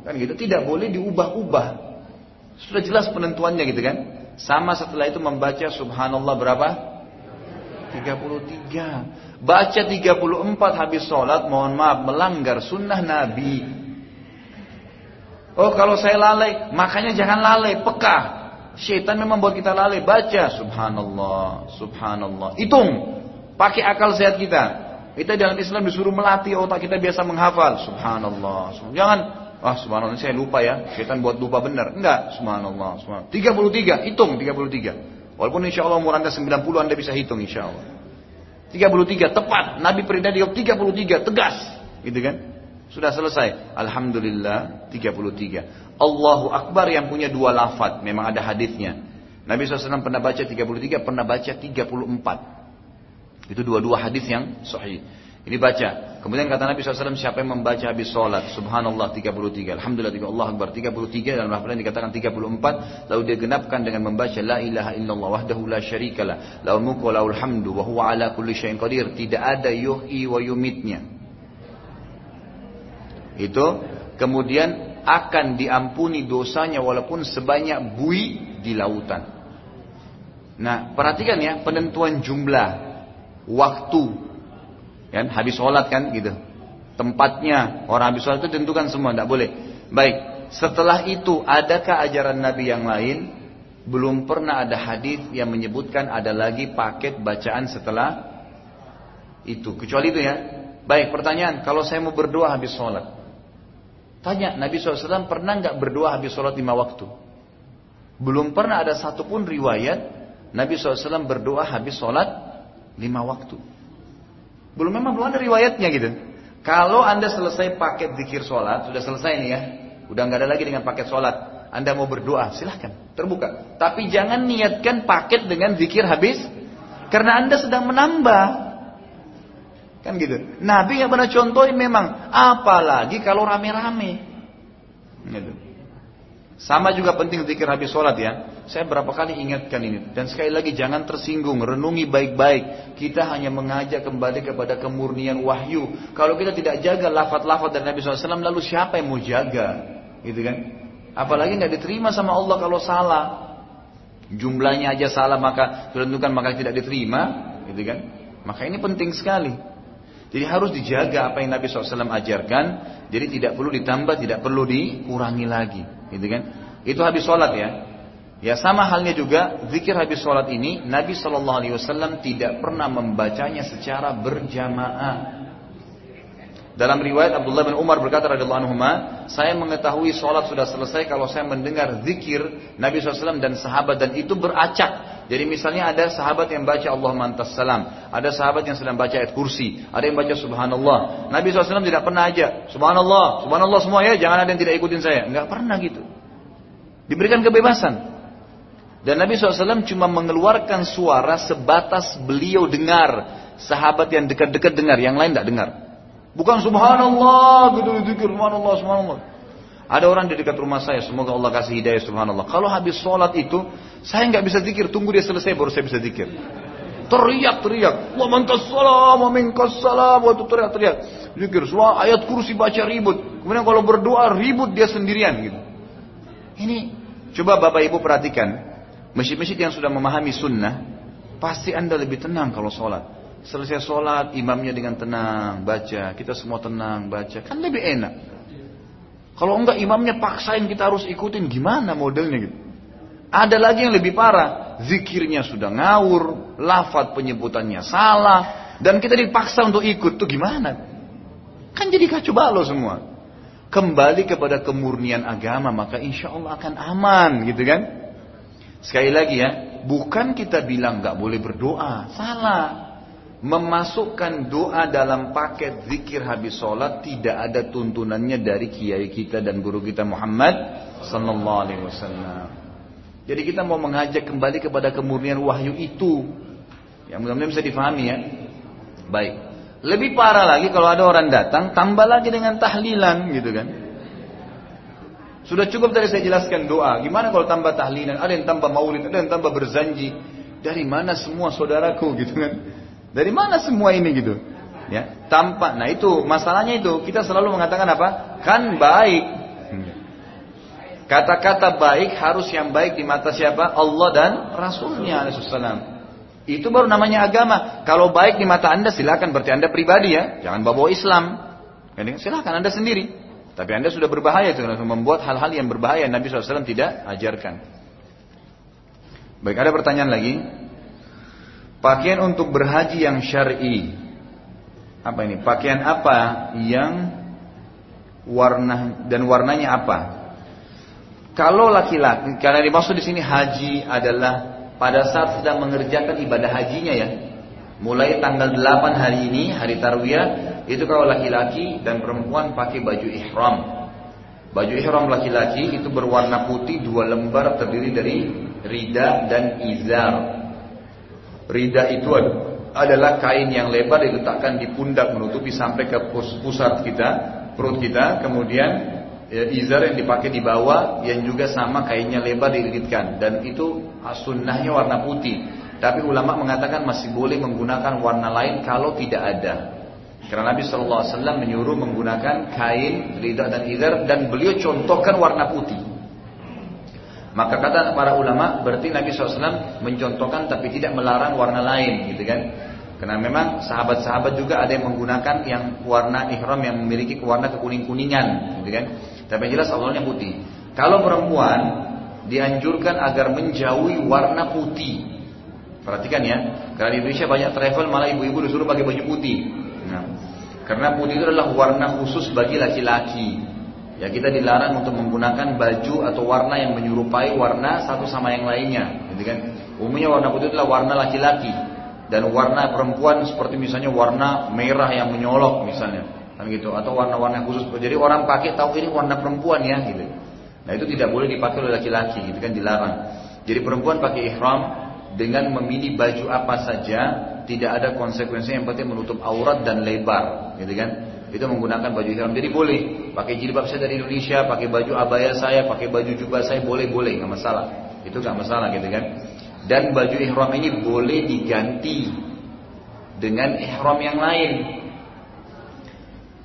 Kan gitu, tidak boleh diubah-ubah. Sudah jelas penentuannya gitu kan. Sama setelah itu membaca subhanallah berapa? 33. Baca 34 habis sholat, mohon maaf, melanggar sunnah Nabi. Oh kalau saya lalai, makanya jangan lalai, peka. Syaitan memang buat kita lalai. Baca subhanallah, subhanallah. Hitung, pakai akal sehat kita. Kita dalam Islam disuruh melatih otak kita biasa menghafal. Subhanallah. Jangan Ah subhanallah saya lupa ya. Syaitan buat lupa benar. Enggak. Subhanallah. subhanallah. 33. Hitung 33. Walaupun insya Allah umur anda 90 anda bisa hitung insya Allah. 33 tepat. Nabi perintah dia 33 tegas. Gitu kan. Sudah selesai. Alhamdulillah 33. Allahu Akbar yang punya dua lafad. Memang ada hadisnya. Nabi SAW pernah baca 33, pernah baca 34. Itu dua-dua hadis yang sahih. Ini baca Kemudian kata Nabi SAW, siapa yang membaca habis sholat, subhanallah 33, alhamdulillah 3, Allah Akbar 33, dan Allah dikatakan 34, lalu dia genapkan dengan membaca la ilaha illallah wahdahu la syarikalah, laul mulku wa laul hamdu, wa huwa ala kulli syai'in qadir. Tidak ada yuhyi wa yumitnya. Itu kemudian akan diampuni dosanya walaupun sebanyak bui di lautan. Nah, perhatikan ya penentuan jumlah, waktu, Kan habis sholat kan gitu. Tempatnya orang habis sholat itu tentukan semua, tidak boleh. Baik, setelah itu adakah ajaran Nabi yang lain? Belum pernah ada hadis yang menyebutkan ada lagi paket bacaan setelah itu. Kecuali itu ya. Baik, pertanyaan, kalau saya mau berdoa habis sholat. Tanya, Nabi SAW pernah nggak berdoa habis sholat lima waktu? Belum pernah ada satupun riwayat Nabi SAW berdoa habis sholat lima waktu. Belum memang belum ada riwayatnya gitu. Kalau anda selesai paket zikir sholat, sudah selesai nih ya, udah nggak ada lagi dengan paket sholat. Anda mau berdoa, silahkan, terbuka. Tapi jangan niatkan paket dengan zikir habis, karena anda sedang menambah. Kan gitu. Nabi yang pernah contohin memang, apalagi kalau rame-rame. Gitu. Sama juga penting zikir habis sholat ya. Saya berapa kali ingatkan ini. Dan sekali lagi jangan tersinggung. Renungi baik-baik. Kita hanya mengajak kembali kepada kemurnian wahyu. Kalau kita tidak jaga lafat-lafat dari Nabi SAW. Lalu siapa yang mau jaga? Gitu kan. Apalagi nggak diterima sama Allah kalau salah. Jumlahnya aja salah maka tentukan maka tidak diterima. Gitu kan. Maka ini penting sekali. Jadi harus dijaga apa yang Nabi SAW ajarkan. Jadi tidak perlu ditambah, tidak perlu dikurangi lagi gitu kan? Itu habis sholat ya. Ya sama halnya juga zikir habis sholat ini Nabi Shallallahu Alaihi Wasallam tidak pernah membacanya secara berjamaah. Dalam riwayat Abdullah bin Umar berkata radhiyallahu anhu, saya mengetahui sholat sudah selesai kalau saya mendengar zikir Nabi SAW dan sahabat dan itu beracak. Jadi misalnya ada sahabat yang baca Allah mantas salam, ada sahabat yang sedang baca ayat kursi, ada yang baca subhanallah. Nabi SAW tidak pernah aja subhanallah, subhanallah semua ya, jangan ada yang tidak ikutin saya. Enggak pernah gitu. Diberikan kebebasan. Dan Nabi SAW cuma mengeluarkan suara sebatas beliau dengar. Sahabat yang dekat-dekat dengar, yang lain tidak dengar. Bukan subhanallah gitu zikir subhanallah subhanallah. Ada orang di dekat rumah saya, semoga Allah kasih hidayah subhanallah. Kalau habis sholat itu, saya nggak bisa zikir, tunggu dia selesai baru saya bisa zikir. Teriak-teriak, wa mantas salam, wa minkas salam, waktu teriak-teriak. Zikir, semua ayat kursi baca ribut. Kemudian kalau berdoa ribut dia sendirian gitu. Ini, coba bapak ibu perhatikan. Masjid-masjid yang sudah memahami sunnah, pasti anda lebih tenang kalau sholat. Selesai sholat, imamnya dengan tenang, baca. Kita semua tenang, baca. Kan lebih enak. Kalau enggak imamnya paksain kita harus ikutin, gimana modelnya gitu. Ada lagi yang lebih parah. Zikirnya sudah ngawur, lafat penyebutannya salah. Dan kita dipaksa untuk ikut, tuh gimana? Kan jadi kacau balau semua. Kembali kepada kemurnian agama, maka insya Allah akan aman gitu kan. Sekali lagi ya, bukan kita bilang nggak boleh berdoa, salah memasukkan doa dalam paket zikir habis sholat tidak ada tuntunannya dari kiai kita dan guru kita Muhammad sallallahu alaihi wasallam. Jadi kita mau mengajak kembali kepada kemurnian wahyu itu. Yang mudah-mudahan bisa difahami ya. Baik. Lebih parah lagi kalau ada orang datang tambah lagi dengan tahlilan gitu kan. Sudah cukup tadi saya jelaskan doa. Gimana kalau tambah tahlilan? Ada yang tambah maulid, ada yang tambah berzanji. Dari mana semua saudaraku (laughs) gitu kan? Dari mana semua ini gitu? Ya, tampak. Nah itu masalahnya itu kita selalu mengatakan apa? Kan baik. Kata-kata baik harus yang baik di mata siapa? Allah dan Rasulnya Alaihissalam. Itu baru namanya agama. Kalau baik di mata anda silakan berarti anda pribadi ya, jangan bawa Islam. Silakan anda sendiri. Tapi anda sudah berbahaya itu membuat hal-hal yang berbahaya Nabi SAW tidak ajarkan. Baik ada pertanyaan lagi. Pakaian untuk berhaji yang syar'i. Apa ini? Pakaian apa yang warna dan warnanya apa? Kalau laki-laki, karena dimaksud di sini haji adalah pada saat sedang mengerjakan ibadah hajinya ya. Mulai tanggal 8 hari ini, hari tarwiyah, itu kalau laki-laki dan perempuan pakai baju ihram. Baju ihram laki-laki itu berwarna putih dua lembar terdiri dari rida dan izar. Rida itu adalah kain yang lebar diletakkan di pundak menutupi sampai ke pusat kita, perut kita, kemudian ya, izar yang dipakai di bawah yang juga sama kainnya lebar dililitkan dan itu sunnahnya warna putih. Tapi ulama mengatakan masih boleh menggunakan warna lain kalau tidak ada. Karena Nabi SAW menyuruh menggunakan kain, lidah dan izar dan beliau contohkan warna putih. Maka kata para ulama berarti Nabi SAW mencontohkan tapi tidak melarang warna lain gitu kan. Karena memang sahabat-sahabat juga ada yang menggunakan yang warna ihram yang memiliki warna kekuning-kuningan, gitu kan? Tapi yang jelas awalnya putih. Kalau perempuan dianjurkan agar menjauhi warna putih. Perhatikan ya, karena di Indonesia banyak travel malah ibu-ibu disuruh pakai baju putih. Nah, karena putih itu adalah warna khusus bagi laki-laki. Ya kita dilarang untuk menggunakan baju atau warna yang menyerupai warna satu sama yang lainnya, gitu kan? Umumnya warna putih adalah warna laki-laki dan warna perempuan seperti misalnya warna merah yang menyolok misalnya kan gitu? Atau warna-warna khusus. Jadi orang pakai tahu ini warna perempuan ya gitu. Nah itu tidak boleh dipakai oleh laki-laki gitu kan? Dilarang. Jadi perempuan pakai ihram dengan memilih baju apa saja tidak ada konsekuensinya yang penting menutup aurat dan lebar gitu kan itu menggunakan baju ihram jadi boleh pakai jilbab saya dari Indonesia pakai baju abaya saya pakai baju jubah saya boleh boleh nggak masalah itu nggak masalah gitu kan dan baju ihram ini boleh diganti dengan ihram yang lain.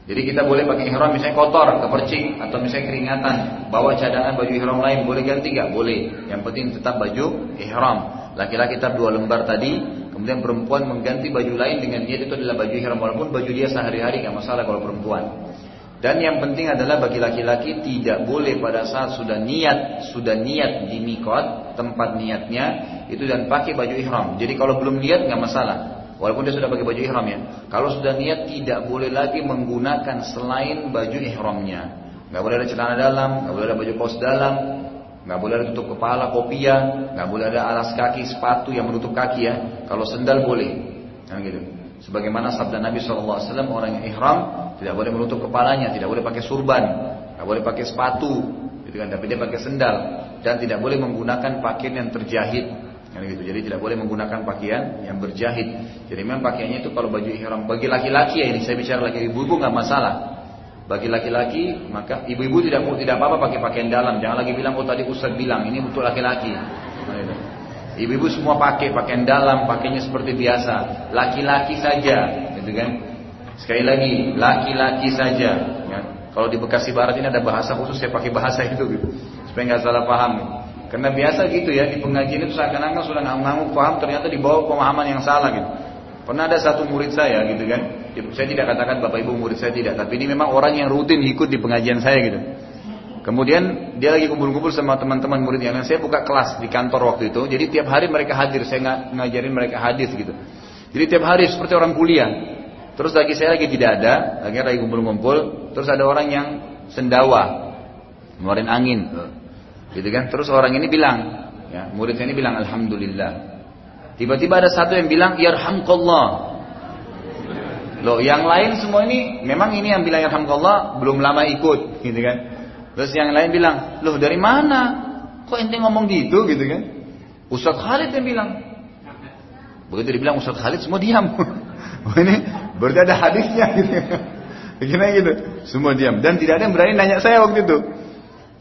Jadi kita boleh pakai ihram misalnya kotor, kepercik atau misalnya keringatan, bawa cadangan baju ihram lain boleh ganti nggak? Boleh. Yang penting tetap baju ihram. Laki-laki tetap dua lembar tadi, kemudian perempuan mengganti baju lain dengan dia itu adalah baju ihram walaupun baju dia sehari-hari nggak masalah kalau perempuan. Dan yang penting adalah bagi laki-laki tidak boleh pada saat sudah niat, sudah niat di mikot, tempat niatnya, itu dan pakai baju ihram. Jadi kalau belum niat nggak masalah. Walaupun dia sudah pakai baju ihram ya. Kalau sudah niat tidak boleh lagi menggunakan selain baju ihramnya. Nggak boleh ada celana dalam, nggak boleh ada baju kaos dalam, nggak boleh ada tutup kepala kopiah, nggak boleh ada alas kaki sepatu yang menutup kaki ya. Kalau sendal boleh. Nah, gitu. Sebagaimana sabda Nabi SAW orang yang ihram tidak boleh menutup kepalanya, tidak boleh pakai surban, tidak boleh pakai sepatu, gitu kan. Tapi dia pakai sendal dan tidak boleh menggunakan pakaian yang terjahit. Kan gitu. Jadi tidak boleh menggunakan pakaian yang berjahit. Jadi memang pakaiannya itu kalau baju ihram bagi laki-laki ya ini saya bicara laki ibu-ibu nggak masalah. Bagi laki-laki maka ibu-ibu tidak tidak apa-apa pakai pakaian dalam. Jangan lagi bilang oh tadi Ustaz bilang ini untuk laki-laki. Gitu. Ibu-ibu semua pakai pakaian dalam, pakainya seperti biasa. Laki-laki saja, gitu kan? Sekali lagi, laki-laki saja. Ya. Kalau di Bekasi Barat ini ada bahasa khusus, saya pakai bahasa (laughs) itu gitu. Supaya nggak salah paham. Karena biasa gitu ya, di pengajian itu seakan-akan sudah ngangguk paham, ternyata dibawa pemahaman yang salah gitu. Pernah ada satu murid saya gitu kan, saya tidak katakan bapak ibu murid saya tidak, tapi ini memang orang yang rutin ikut di pengajian saya gitu. Kemudian dia lagi kumpul-kumpul sama teman-teman murid yang lain. Saya buka kelas di kantor waktu itu. Jadi tiap hari mereka hadir. Saya ngajarin mereka hadis gitu. Jadi tiap hari seperti orang kuliah. Terus lagi saya lagi tidak ada, lagi lagi kumpul-kumpul, terus ada orang yang sendawa, ngeluarin angin, gitu kan? Terus orang ini bilang, ya, murid saya ini bilang alhamdulillah. Tiba-tiba ada satu yang bilang yarhamkallah. Loh, yang lain semua ini memang ini yang bilang yarhamkallah belum lama ikut, gitu kan? Terus yang lain bilang, loh dari mana? Kok ente ngomong gitu, gitu kan? Ustadz Khalid yang bilang. Begitu dibilang Ustadz Khalid semua diam. (laughs) Ini berarti ada hadisnya gitu. Begini gitu. Semua diam dan tidak ada yang berani nanya saya waktu itu.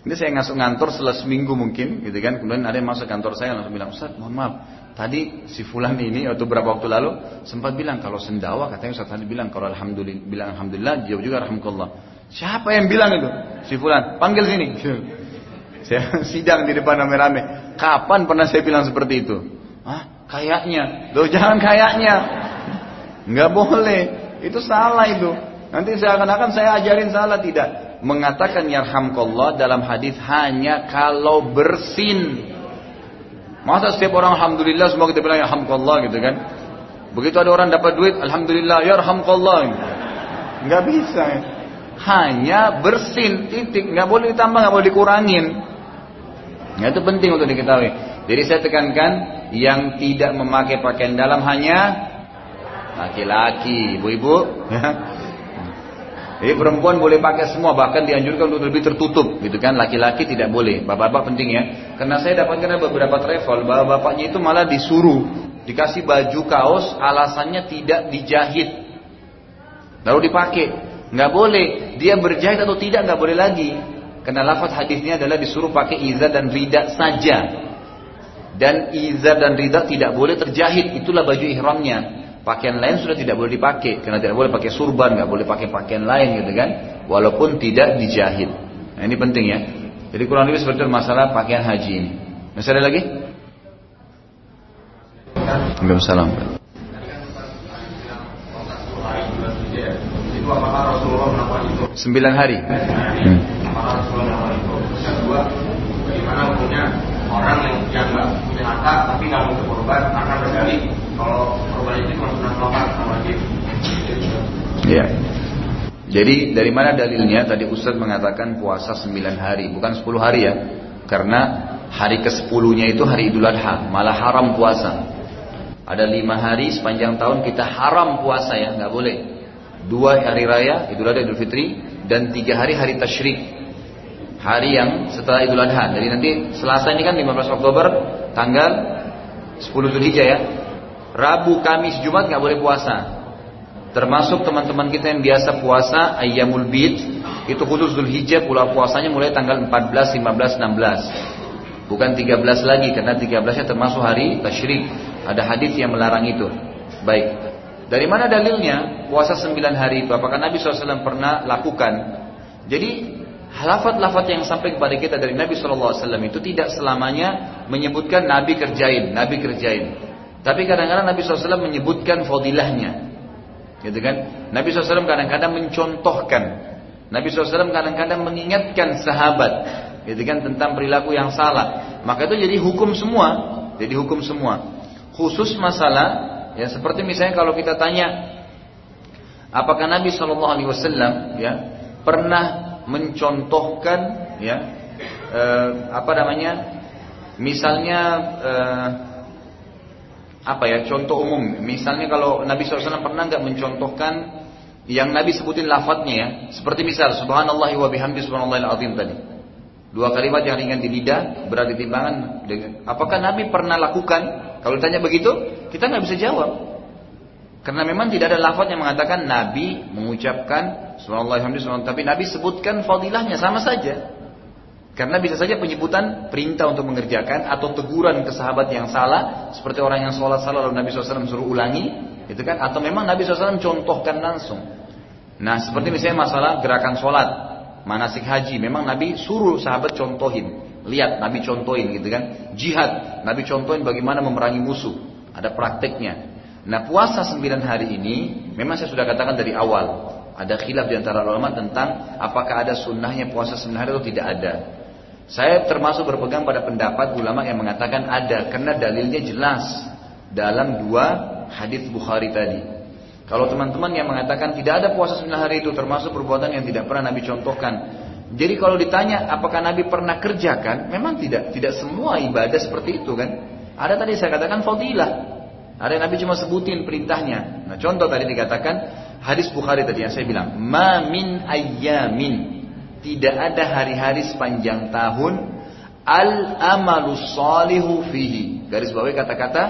Ini saya ngasuk ngantor setelah seminggu mungkin, gitu kan. Kemudian ada yang masuk kantor saya langsung bilang, Ustaz, mohon maaf, tadi si Fulan ini atau beberapa waktu lalu sempat bilang kalau sendawa katanya Ustaz tadi bilang kalau alhamdulillah bilang alhamdulillah jawab juga alhamdulillah. Siapa yang bilang itu? Si Fulan, panggil sini. (laughs) Saya sidang di depan rame-rame. Kapan pernah saya bilang seperti itu? Ah, kayaknya. Loh jangan kayaknya. Nggak boleh. Itu salah itu. Nanti saya akan-akan saya ajarin salah tidak. Mengatakan yarhamkallah dalam hadis hanya kalau bersin. Masa setiap orang alhamdulillah semua kita bilang yarhamkallah gitu kan? Begitu ada orang dapat duit, alhamdulillah yarhamkallah. Nggak bisa. Hanya bersin titik, nggak boleh ditambah, nggak boleh dikurangin. Ya, itu penting untuk diketahui. Jadi saya tekankan yang tidak memakai pakaian dalam hanya laki-laki, ibu-ibu. (laughs) Jadi perempuan boleh pakai semua, bahkan dianjurkan untuk lebih tertutup, gitu kan? Laki-laki tidak boleh. Bapak-bapak penting ya, karena saya dapatkan beberapa travel, bapak-bapaknya itu malah disuruh dikasih baju kaos, alasannya tidak dijahit. Lalu dipakai. Nggak boleh. Dia berjahit atau tidak nggak boleh lagi. Karena lafaz hadisnya adalah disuruh pakai izar dan rida saja. Dan izar dan rida tidak boleh terjahit. Itulah baju ihramnya. Pakaian lain sudah tidak boleh dipakai. Karena tidak boleh pakai surban, nggak boleh pakai pakaian lain gitu kan. Walaupun tidak dijahit. Nah ini penting ya. Jadi kurang lebih seperti masalah pakaian haji ini. Masih ada lagi? Waalaikumsalam. Sembilan hari. Hmm. bagaimana hukumnya orang yang nggak punya harta tapi nggak mau berkorban karena berdalih Ya. Jadi dari mana dalilnya? Tadi Ustadz mengatakan puasa 9 hari, bukan 10 hari ya. Karena hari ke-10-nya itu hari Idul Adha, malah haram puasa. Ada lima hari sepanjang tahun kita haram puasa ya, nggak boleh. Dua hari raya, Idul Adha, Idul Fitri, dan tiga hari hari Tashrik. Hari yang setelah Idul Adha. Jadi nanti Selasa ini kan 15 Oktober, tanggal 10 Zulhijjah ya. Rabu, Kamis, Jumat nggak boleh puasa. Termasuk teman-teman kita yang biasa puasa Ayyamul Bid itu khusus Zulhijjah pula puasanya mulai tanggal 14, 15, 16. Bukan 13 lagi karena 13-nya termasuk hari Tashrik. Ada hadis yang melarang itu. Baik. Dari mana dalilnya puasa 9 hari itu? Apakah Nabi SAW pernah lakukan? Jadi lafat-lafat yang sampai kepada kita dari Nabi SAW itu tidak selamanya menyebutkan Nabi kerjain, Nabi kerjain. Tapi kadang-kadang Nabi SAW menyebutkan fadilahnya. Gitu kan? Nabi SAW kadang-kadang mencontohkan. Nabi SAW kadang-kadang mengingatkan sahabat. Gitu kan? Tentang perilaku yang salah. Maka itu jadi hukum semua. Jadi hukum semua khusus masalah ya seperti misalnya kalau kita tanya apakah Nabi Wasallam ya pernah mencontohkan ya eh, apa namanya misalnya eh, apa ya contoh umum misalnya kalau Nabi SAW pernah nggak mencontohkan yang Nabi sebutin lafadznya ya seperti misal Subhanallah wa bihamdi Subhanallahil azim tadi Dua kalimat yang ringan di lidah, berat di timbangan. Apakah Nabi pernah lakukan? Kalau ditanya begitu, kita nggak bisa jawab. Karena memang tidak ada lafaz yang mengatakan Nabi mengucapkan Subhanallah tapi Nabi sebutkan fadilahnya sama saja. Karena bisa saja penyebutan perintah untuk mengerjakan atau teguran ke sahabat yang salah, seperti orang yang sholat salah lalu Nabi SAW suruh ulangi, itu kan? Atau memang Nabi SAW contohkan langsung. Nah, seperti misalnya masalah gerakan sholat, manasik haji memang Nabi suruh sahabat contohin. Lihat Nabi contohin gitu kan? Jihad Nabi contohin bagaimana memerangi musuh. Ada prakteknya. Nah puasa 9 hari ini memang saya sudah katakan dari awal ada khilaf di antara ulama tentang apakah ada sunnahnya puasa 9 hari atau tidak ada saya termasuk berpegang pada pendapat ulama yang mengatakan ada karena dalilnya jelas dalam dua hadis Bukhari tadi kalau teman-teman yang mengatakan tidak ada puasa sembilan hari itu termasuk perbuatan yang tidak pernah Nabi contohkan. Jadi kalau ditanya apakah Nabi pernah kerjakan, memang tidak. Tidak semua ibadah seperti itu kan. Ada tadi saya katakan fadilah. Ada yang Nabi cuma sebutin perintahnya. Nah contoh tadi dikatakan hadis Bukhari tadi yang saya bilang, ma min ayyamin. Tidak ada hari-hari sepanjang tahun al amalus salihu fihi. Garis bawahi kata-kata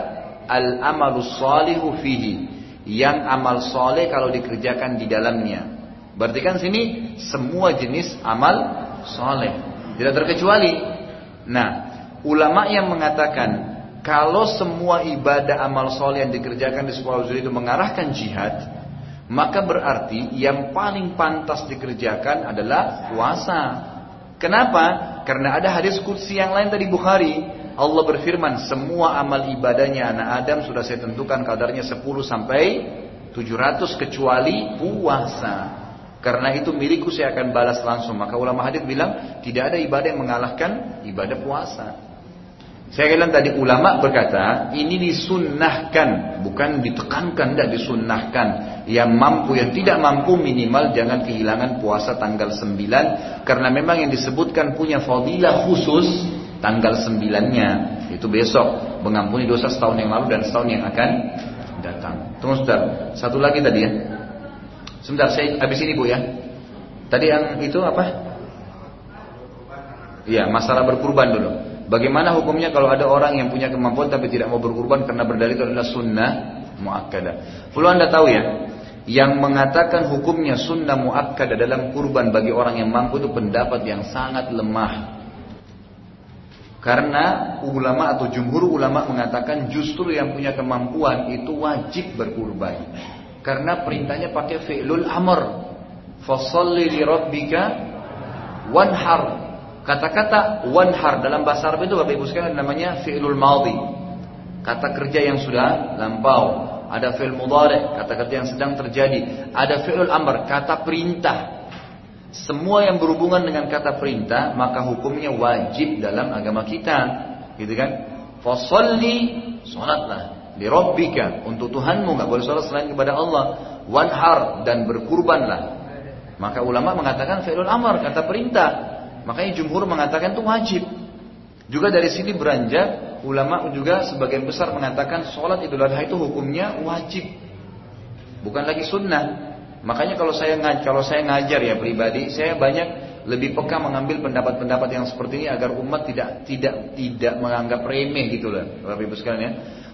al amalus salihu fihi yang amal soleh kalau dikerjakan di dalamnya. Berarti kan sini semua jenis amal soleh, tidak terkecuali. Nah, ulama yang mengatakan kalau semua ibadah amal soleh yang dikerjakan di sebuah itu mengarahkan jihad, maka berarti yang paling pantas dikerjakan adalah puasa. Kenapa? Karena ada hadis kudsi yang lain tadi Bukhari Allah berfirman, semua amal ibadahnya anak Adam sudah saya tentukan kadarnya 10 sampai 700 kecuali puasa. Karena itu milikku saya akan balas langsung. Maka ulama hadis bilang tidak ada ibadah yang mengalahkan ibadah puasa. Saya bilang tadi ulama berkata ini disunnahkan, bukan ditekankan, tidak disunnahkan. Yang mampu, yang tidak mampu minimal jangan kehilangan puasa tanggal 9 karena memang yang disebutkan punya fadilah khusus tanggal sembilannya itu besok mengampuni dosa setahun yang lalu dan setahun yang akan datang. Tunggu sebentar. Satu lagi tadi ya. Sebentar saya habis ini Bu ya. Tadi yang itu apa? Iya, masalah berkurban dulu. Bagaimana hukumnya kalau ada orang yang punya kemampuan tapi tidak mau berkurban karena berdalil itu adalah sunnah muakkadah. Perlu anda tahu ya, yang mengatakan hukumnya sunnah muakkadah dalam kurban bagi orang yang mampu itu pendapat yang sangat lemah. Karena ulama atau jumhur ulama mengatakan justru yang punya kemampuan itu wajib berkurban. Karena perintahnya pakai fi'lul amr. Fasalli li rabbika wanhar. Kata-kata wanhar dalam bahasa Arab itu Bapak Ibu sekalian namanya fi'lul madhi. Kata kerja yang sudah lampau. Ada fi'l mudhari, kata kerja yang sedang terjadi. Ada fi'lul amr, kata perintah. Semua yang berhubungan dengan kata perintah maka hukumnya wajib dalam agama kita, gitu kan? Fasalli salatlah di Rabbika untuk Tuhanmu nggak boleh salat selain kepada Allah. Wanhar dan berkurbanlah. Maka ulama mengatakan fi'lul amr kata perintah. Makanya jumhur mengatakan itu wajib. Juga dari sini beranjak ulama juga sebagian besar mengatakan sholat idul adha itu hukumnya wajib. Bukan lagi sunnah. Makanya kalau saya kalau saya ngajar ya pribadi, saya banyak lebih peka mengambil pendapat-pendapat yang seperti ini agar umat tidak tidak tidak menganggap remeh gitu loh, Bapak Ibu sekalian ya.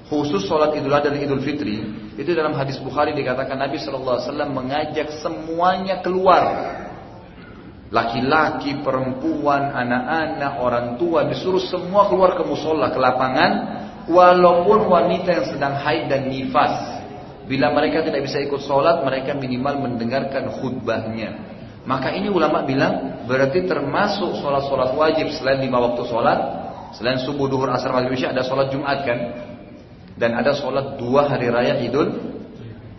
Khusus sholat Idul Adha dan Idul Fitri itu dalam hadis Bukhari dikatakan Nabi Wasallam mengajak semuanya keluar, laki-laki, perempuan, anak-anak, orang tua disuruh semua keluar ke musola, ke lapangan, walaupun wanita yang sedang haid dan nifas. Bila mereka tidak bisa ikut sholat, mereka minimal mendengarkan khutbahnya. Maka ini ulama bilang berarti termasuk sholat-sholat wajib selain lima waktu sholat, selain subuh, duhur, asar, maghrib, isya ada sholat Jumat kan, dan ada sholat dua hari raya Idul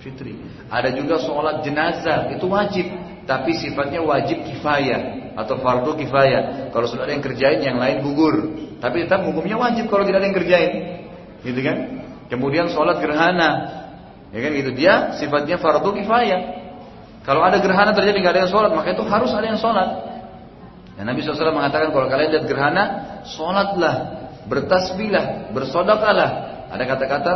Fitri. Ada juga sholat jenazah itu wajib, tapi sifatnya wajib kifayah atau fardu kifayah. Kalau sudah ada yang kerjain, yang lain gugur. Tapi tetap hukumnya wajib kalau tidak ada yang kerjain, gitu kan? Kemudian sholat gerhana, Ya kan gitu. Dia sifatnya fardu kifayah. Kalau ada gerhana terjadi nggak ada yang sholat, maka itu harus ada yang sholat. Dan Nabi SAW mengatakan kalau kalian lihat gerhana, sholatlah, bertasbihlah, bersodakalah. Ada kata-kata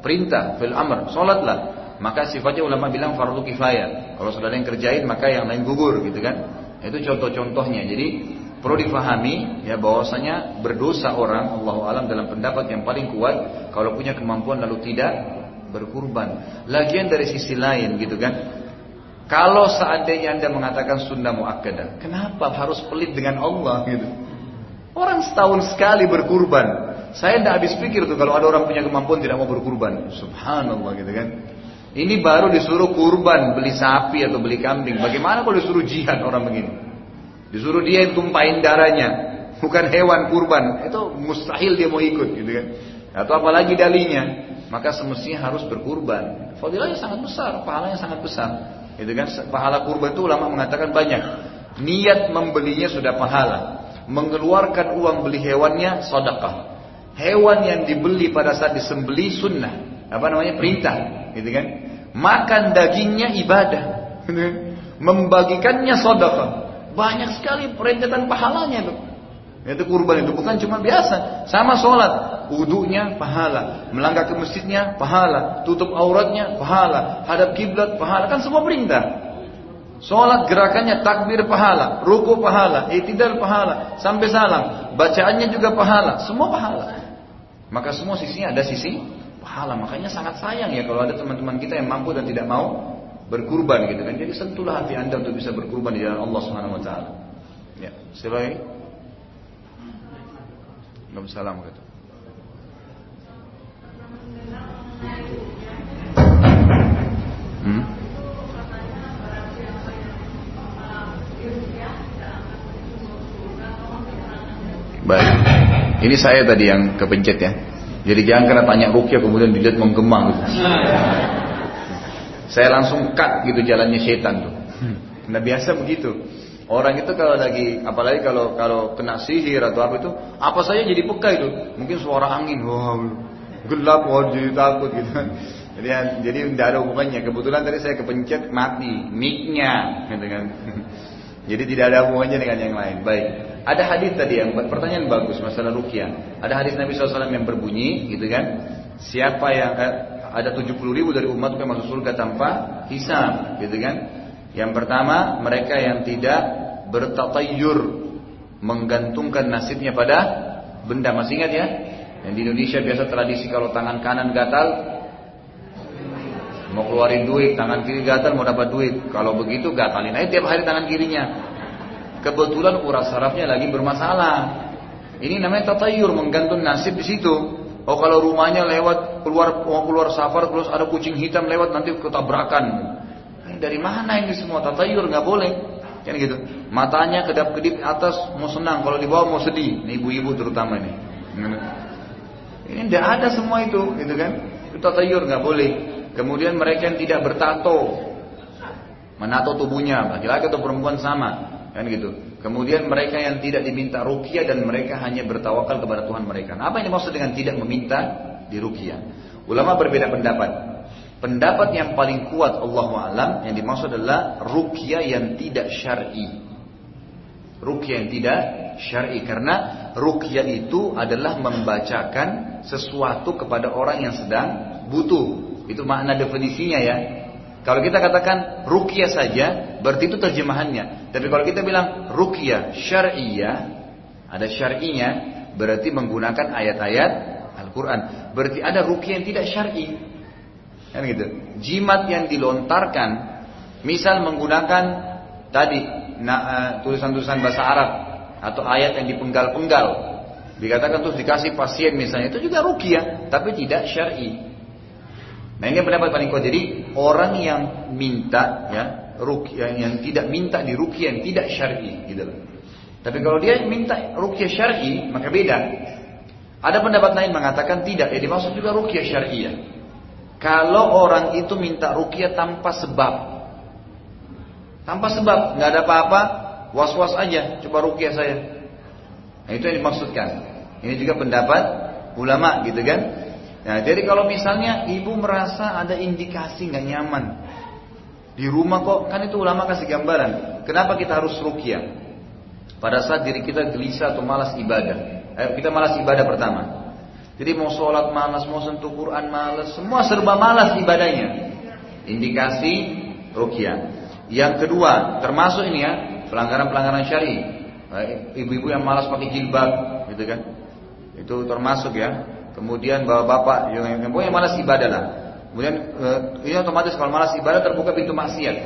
perintah, fil amr, sholatlah. Maka sifatnya ulama bilang fardu kifayah. Kalau sudah ada yang kerjain, maka yang lain gugur, gitu kan? Itu contoh-contohnya. Jadi perlu difahami ya bahwasanya berdosa orang Allah alam dalam pendapat yang paling kuat kalau punya kemampuan lalu tidak berkurban. Lagian dari sisi lain gitu kan. Kalau seandainya Anda mengatakan sunnah muakkadah, kenapa harus pelit dengan Allah gitu? Orang setahun sekali berkurban. Saya tidak habis pikir tuh kalau ada orang punya kemampuan tidak mau berkurban. Subhanallah gitu kan. Ini baru disuruh kurban, beli sapi atau beli kambing. Bagaimana kalau disuruh jihad orang begini? Disuruh dia yang tumpahin darahnya, bukan hewan kurban. Itu mustahil dia mau ikut gitu kan. Atau apalagi dalinya maka semestinya harus berkurban. Fadilahnya sangat besar, pahalanya sangat besar. Itu kan pahala kurban itu ulama mengatakan banyak. Niat membelinya sudah pahala. Mengeluarkan uang beli hewannya sedekah. Hewan yang dibeli pada saat disembeli sunnah. Apa namanya? Perintah. Gitu kan? Makan dagingnya ibadah. Gitu (laughs) kan? Membagikannya sedekah. Banyak sekali perentetan pahalanya tuh. Itu kurban itu bukan cuma biasa, sama sholat, wudhunya pahala, melangkah ke masjidnya pahala, tutup auratnya pahala, hadap kiblat pahala, kan semua perintah. Sholat gerakannya takbir pahala, ruku pahala, itidal pahala, sampai salam, bacaannya juga pahala, semua pahala. Maka semua sisinya ada sisi pahala, makanya sangat sayang ya kalau ada teman-teman kita yang mampu dan tidak mau berkurban gitu kan. Jadi sentuhlah hati anda untuk bisa berkurban di jalan Allah Subhanahu Wa Taala. Ya, silakan. Waalaikumsalam kata. Hmm? Baik. Ini saya tadi yang kepencet ya. Jadi jangan kena tanya Rukia kemudian dilihat menggema gitu. Saya langsung cut gitu jalannya setan tuh. Nah biasa begitu. Orang itu kalau lagi, apalagi kalau kalau kena sihir atau apa itu, apa saja jadi peka itu. Mungkin suara angin, wah, gelap, wah jadi takut gitu. (laughs) Jadi jadi tidak ada hubungannya. Kebetulan tadi saya kepencet mati, micnya, gitu kan. (laughs) Jadi tidak ada hubungannya dengan yang lain. Baik. Ada hadis tadi yang pertanyaan bagus masalah rukyah. Ada hadis Nabi SAW yang berbunyi, gitu kan? Siapa yang eh, ada 70 ribu dari umat yang masuk surga tanpa hisab, gitu kan? Yang pertama, mereka yang tidak bertatayur menggantungkan nasibnya pada benda masih ingat ya? Yang di Indonesia biasa tradisi kalau tangan kanan gatal mau keluarin duit, tangan kiri gatal mau dapat duit. Kalau begitu gatalin aja tiap hari tangan kirinya. Kebetulan urat sarafnya lagi bermasalah. Ini namanya tatayur menggantung nasib di situ. Oh kalau rumahnya lewat keluar mau keluar safar terus ada kucing hitam lewat nanti ketabrakan. Dari mana ini semua tatayur nggak boleh. Kan gitu. Matanya kedap-kedip atas mau senang, kalau di bawah mau sedih. Ini ibu-ibu terutama ini. Ini tidak ada semua itu, gitu kan? Itu tatayur nggak boleh. Kemudian mereka yang tidak bertato, menato tubuhnya, laki-laki atau perempuan sama, kan gitu. Kemudian mereka yang tidak diminta rukyah dan mereka hanya bertawakal kepada Tuhan mereka. Nah, apa yang dimaksud dengan tidak meminta di rukyah? Ulama berbeda pendapat. Pendapat yang paling kuat Allah alam yang dimaksud adalah rukyah yang tidak syar'i. Rukyah yang tidak syar'i karena rukyah itu adalah membacakan sesuatu kepada orang yang sedang butuh. Itu makna definisinya ya. Kalau kita katakan rukyah saja, berarti itu terjemahannya. Tapi kalau kita bilang rukyah syar'iyah, ada syar'inya, berarti menggunakan ayat-ayat Al-Quran. Berarti ada rukyah yang tidak syar'i. Kan gitu. Jimat yang dilontarkan, misal menggunakan tadi eh, tulisan-tulisan bahasa Arab atau ayat yang dipenggal-penggal, dikatakan terus dikasih pasien misalnya, itu juga rukyah, tapi tidak syar'i. Nah ini pendapat paling kuat. Jadi orang yang minta ya rukyah yang tidak minta di rukyah yang tidak syar'i gitu. Tapi kalau dia minta rukyah syar'i maka beda. Ada pendapat lain mengatakan tidak, ya dimaksud juga rukyah syar'iyah. Kalau orang itu minta rukyah tanpa sebab. Tanpa sebab, nggak ada apa-apa, was-was aja, coba rukyah saya. Nah, itu yang dimaksudkan. Ini juga pendapat ulama gitu kan. Nah, jadi kalau misalnya ibu merasa ada indikasi nggak nyaman di rumah kok, kan itu ulama kasih gambaran. Kenapa kita harus rukyah? Pada saat diri kita gelisah atau malas ibadah, eh, kita malas ibadah pertama. Jadi mau sholat malas, mau sentuh Quran malas, semua serba malas ibadahnya. Indikasi rukyah. Yang kedua, termasuk ini ya pelanggaran-pelanggaran syari. Ibu-ibu yang malas pakai jilbab, gitu kan? Itu termasuk ya kemudian bawa bapak yang yang malas ibadah lah. Kemudian eh, ini otomatis kalau malas ibadah terbuka pintu maksiat.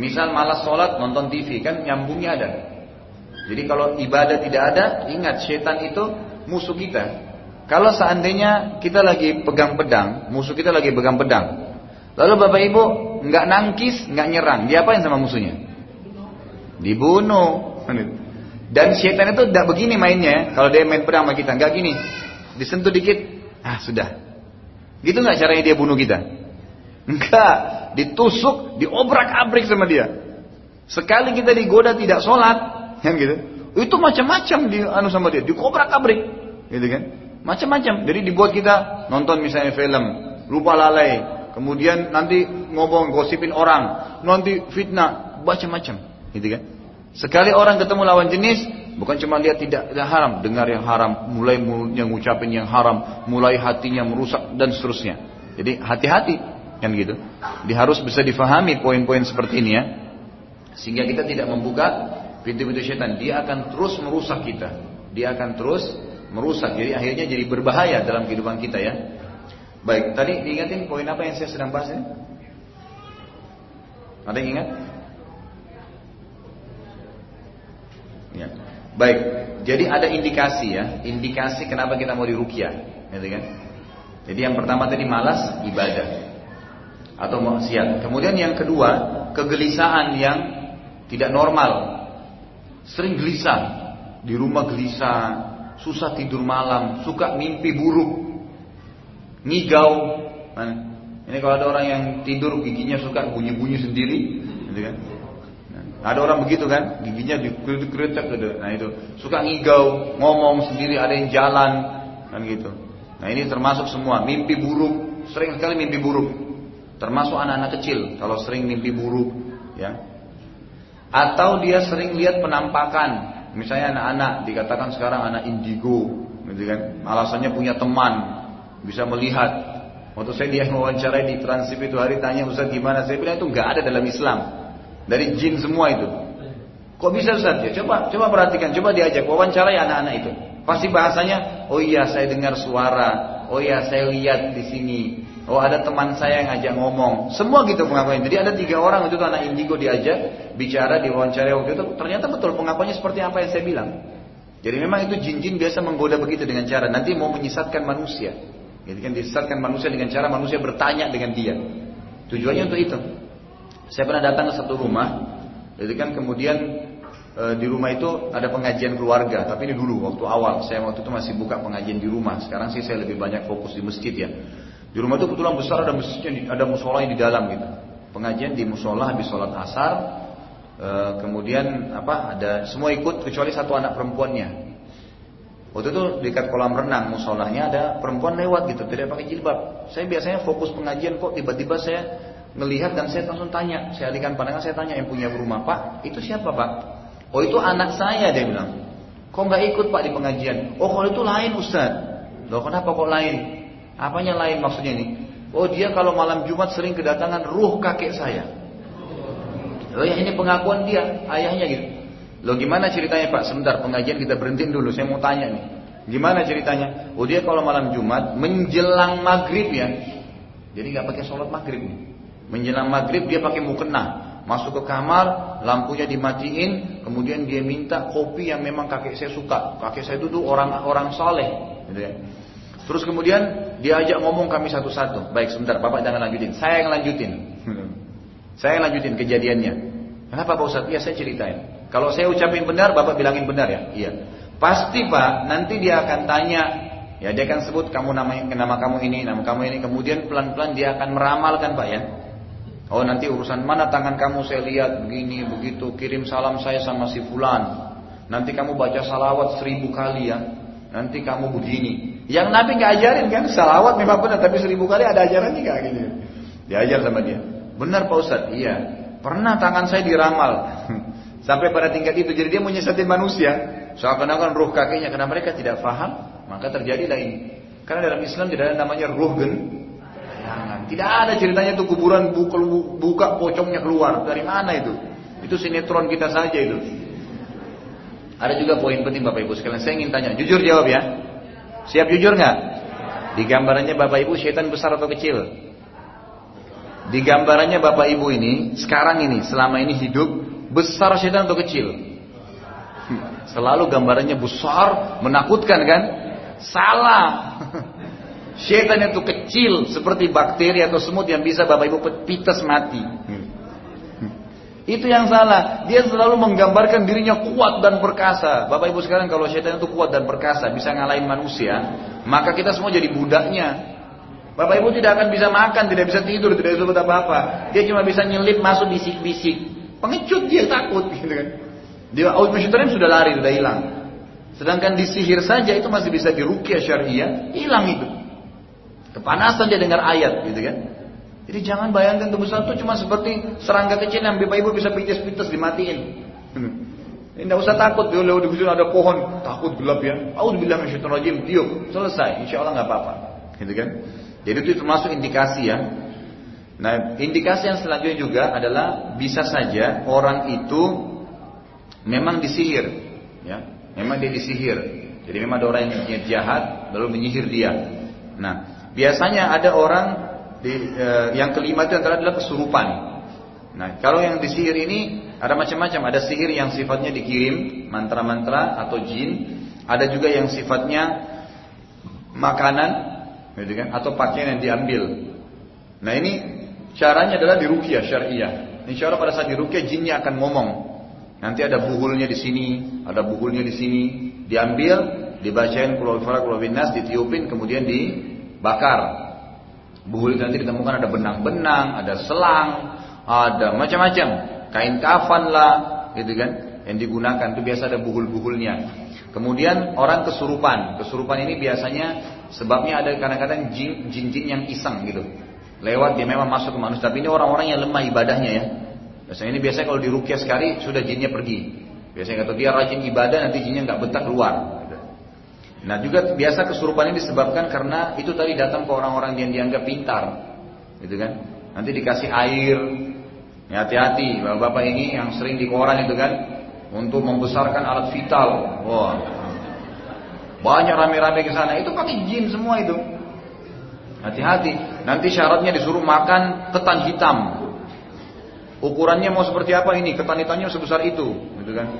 Misal malas sholat nonton TV kan nyambungnya ada. Jadi kalau ibadah tidak ada, ingat setan itu musuh kita. Kalau seandainya kita lagi pegang pedang, musuh kita lagi pegang pedang. Lalu bapak ibu nggak nangkis, nggak nyerang, dia apa yang sama musuhnya? Dibunuh. Dan setan itu tidak begini mainnya. Kalau dia main pedang sama kita, nggak gini disentuh dikit, ah sudah. Gitu nggak caranya dia bunuh kita? Enggak, ditusuk, diobrak-abrik sama dia. Sekali kita digoda tidak sholat, kan gitu. Itu macam-macam di anu sama dia, dikobrak-abrik, gitu kan? Macam-macam. Jadi dibuat kita nonton misalnya film, lupa lalai, kemudian nanti ngomong gosipin orang, nanti fitnah, macam-macam, gitu kan? Sekali orang ketemu lawan jenis, Bukan cuma lihat tidak, tidak haram, dengar yang haram, mulai mulutnya ngucapin yang haram, mulai hatinya merusak dan seterusnya. Jadi hati-hati kan gitu. Dia harus bisa difahami poin-poin seperti ini ya. Sehingga kita tidak membuka pintu-pintu setan. Dia akan terus merusak kita. Dia akan terus merusak. Jadi akhirnya jadi berbahaya dalam kehidupan kita ya. Baik, tadi diingatin poin apa yang saya sedang bahas ini? Ada yang ingat? Ya. Baik, jadi ada indikasi ya, indikasi kenapa kita mau dirukyah, gitu kan? Jadi yang pertama tadi malas ibadah atau maksiat. Kemudian yang kedua, kegelisahan yang tidak normal. Sering gelisah, di rumah gelisah, susah tidur malam, suka mimpi buruk, ngigau. Ini kalau ada orang yang tidur giginya suka bunyi-bunyi sendiri, gitu kan? Ada orang begitu kan, giginya dikritik gitu. Nah itu suka ngigau, ngomong sendiri, ada yang jalan, kan gitu. Nah ini termasuk semua mimpi buruk, sering sekali mimpi buruk. Termasuk anak-anak kecil kalau sering mimpi buruk, ya. Atau dia sering lihat penampakan, misalnya anak-anak dikatakan sekarang anak indigo, gitu kan. Alasannya punya teman, bisa melihat. Waktu saya dia wawancarai di Transip itu hari tanya Ustaz gimana, saya bilang itu nggak ada dalam Islam. Dari jin semua itu. Kok bisa Ustaz? Ya, coba coba perhatikan, coba diajak wawancarai anak-anak itu. Pasti bahasanya, oh iya saya dengar suara, oh iya saya lihat di sini, oh ada teman saya yang ngajak ngomong. Semua gitu pengakuannya. Jadi ada tiga orang itu anak indigo diajak bicara di wawancara waktu itu. Ternyata betul pengakuannya seperti apa yang saya bilang. Jadi memang itu jin-jin biasa menggoda begitu dengan cara nanti mau menyesatkan manusia. Jadi kan disesatkan manusia dengan cara manusia bertanya dengan dia. Tujuannya untuk itu. Saya pernah datang ke satu rumah, jadi kan kemudian e, di rumah itu ada pengajian keluarga, tapi ini dulu waktu awal saya waktu itu masih buka pengajian di rumah. Sekarang sih saya lebih banyak fokus di masjid ya. Di rumah itu kebetulan besar ada masjidnya, ada musola di dalam gitu. Pengajian di musola habis sholat asar, e, kemudian apa ada semua ikut kecuali satu anak perempuannya. Waktu itu dekat kolam renang musolahnya ada perempuan lewat gitu, tidak pakai jilbab. Saya biasanya fokus pengajian kok tiba-tiba saya melihat dan saya langsung tanya, saya alihkan pandangan, saya tanya yang punya rumah, Pak, itu siapa Pak? Oh itu anak saya, dia bilang. Kok nggak ikut Pak di pengajian? Oh kalau itu lain Ustaz. Loh kenapa kok lain? Apanya lain maksudnya ini? Oh dia kalau malam Jumat sering kedatangan ruh kakek saya. Oh ya ini pengakuan dia, ayahnya gitu. Loh gimana ceritanya Pak? Sebentar pengajian kita berhentiin dulu, saya mau tanya nih. Gimana ceritanya? Oh dia kalau malam Jumat menjelang maghrib ya. Jadi nggak pakai sholat maghrib nih. Menjelang maghrib dia pakai mukena. Masuk ke kamar, lampunya dimatiin, kemudian dia minta kopi yang memang kakek saya suka. Kakek saya itu tuh orang-orang saleh, gitu ya. Terus kemudian dia ajak ngomong kami satu-satu. Baik sebentar, bapak jangan lanjutin. Saya yang lanjutin. (laughs) saya yang lanjutin kejadiannya. Kenapa Pak Ustadz? Iya saya ceritain. Kalau saya ucapin benar, bapak bilangin benar ya. Iya. Pasti Pak, nanti dia akan tanya. Ya dia akan sebut kamu namanya nama kamu ini, nama kamu ini. Kemudian pelan-pelan dia akan meramalkan Pak ya. Oh nanti urusan mana tangan kamu saya lihat begini begitu kirim salam saya sama si fulan. Nanti kamu baca salawat seribu kali ya. Nanti kamu begini. Yang Nabi nggak ajarin kan salawat memang benar tapi seribu kali ada ajaran nggak gini. Diajar sama dia. Benar Pak Ustad, iya. Pernah tangan saya diramal. (laughs) Sampai pada tingkat itu jadi dia menyesatin manusia. Seakan-akan ruh kakeknya karena mereka tidak faham maka terjadilah ini. Karena dalam Islam tidak ada namanya ruh gen Tidak ada ceritanya itu kuburan buka, buka pocongnya keluar. Dari mana itu? Itu sinetron kita saja itu. Ada juga poin penting Bapak Ibu sekalian. Saya ingin tanya, jujur jawab ya. Siap jujur nggak? Di gambarannya Bapak Ibu setan besar atau kecil? Di gambarannya Bapak Ibu ini, sekarang ini, selama ini hidup, besar setan atau kecil? Selalu gambarannya besar, menakutkan kan? Salah. (laughs) Syaitan itu kecil seperti bakteri atau semut yang bisa Bapak Ibu pites mati. Itu yang salah. Dia selalu menggambarkan dirinya kuat dan perkasa. Bapak Ibu sekarang kalau syaitan itu kuat dan perkasa, bisa ngalahin manusia, maka kita semua jadi budaknya. Bapak Ibu tidak akan bisa makan, tidak bisa tidur, tidak bisa apa-apa. Dia cuma bisa nyelip masuk bisik-bisik. Pengecut dia takut gitu kan. Dia out sudah lari, sudah hilang. Sedangkan disihir saja itu masih bisa dirukyah syariah, hilang itu. Kepanasan dia dengar ayat gitu kan. Jadi jangan bayangkan tubuh itu cuma seperti serangga kecil yang bapak ibu bisa pites-pites dimatiin. Hmm. Tidak usah takut, di di sini ada pohon, takut gelap ya. bilang minasyaitonir rajim, tiup, selesai. Insya Allah nggak apa-apa, gitu kan? Jadi itu termasuk indikasi ya. Nah, indikasi yang selanjutnya juga adalah bisa saja orang itu memang disihir, ya, memang dia disihir. Jadi memang ada orang yang jahat lalu menyihir dia. Nah, Biasanya ada orang di, e, yang kelima itu antara adalah kesurupan. Nah, kalau yang disihir ini ada macam-macam. Ada sihir yang sifatnya dikirim mantra-mantra atau jin. Ada juga yang sifatnya makanan, gitu kan? Atau pakaian yang diambil. Nah ini caranya adalah dirukyah syariah. Insya Allah pada saat dirukyah jinnya akan ngomong. Nanti ada buhulnya di sini, ada buhulnya di sini, diambil, dibacain kulau kulau binas, ditiupin, kemudian di bakar. Buhul itu nanti ditemukan ada benang-benang, ada selang, ada macam-macam. Kain kafan lah, gitu kan, yang digunakan itu biasa ada buhul-buhulnya. Kemudian orang kesurupan, kesurupan ini biasanya sebabnya ada kadang-kadang jin-jin yang iseng gitu. Lewat dia memang masuk ke manusia, tapi ini orang-orang yang lemah ibadahnya ya. Biasanya ini biasanya kalau dirukyah sekali sudah jinnya pergi. Biasanya kalau dia rajin ibadah nanti jinnya nggak betah keluar. Nah juga biasa kesurupan ini disebabkan karena itu tadi datang ke orang-orang yang dianggap pintar, gitu kan? Nanti dikasih air, ya hati-hati, bapak-bapak ini yang sering di koran itu kan, untuk membesarkan alat vital, wah, Banyak rame-rame ke sana. Itu pakai jin semua itu. Hati-hati. Nanti syaratnya disuruh makan ketan hitam. Ukurannya mau seperti apa ini? Ketan hitamnya sebesar itu, gitu kan?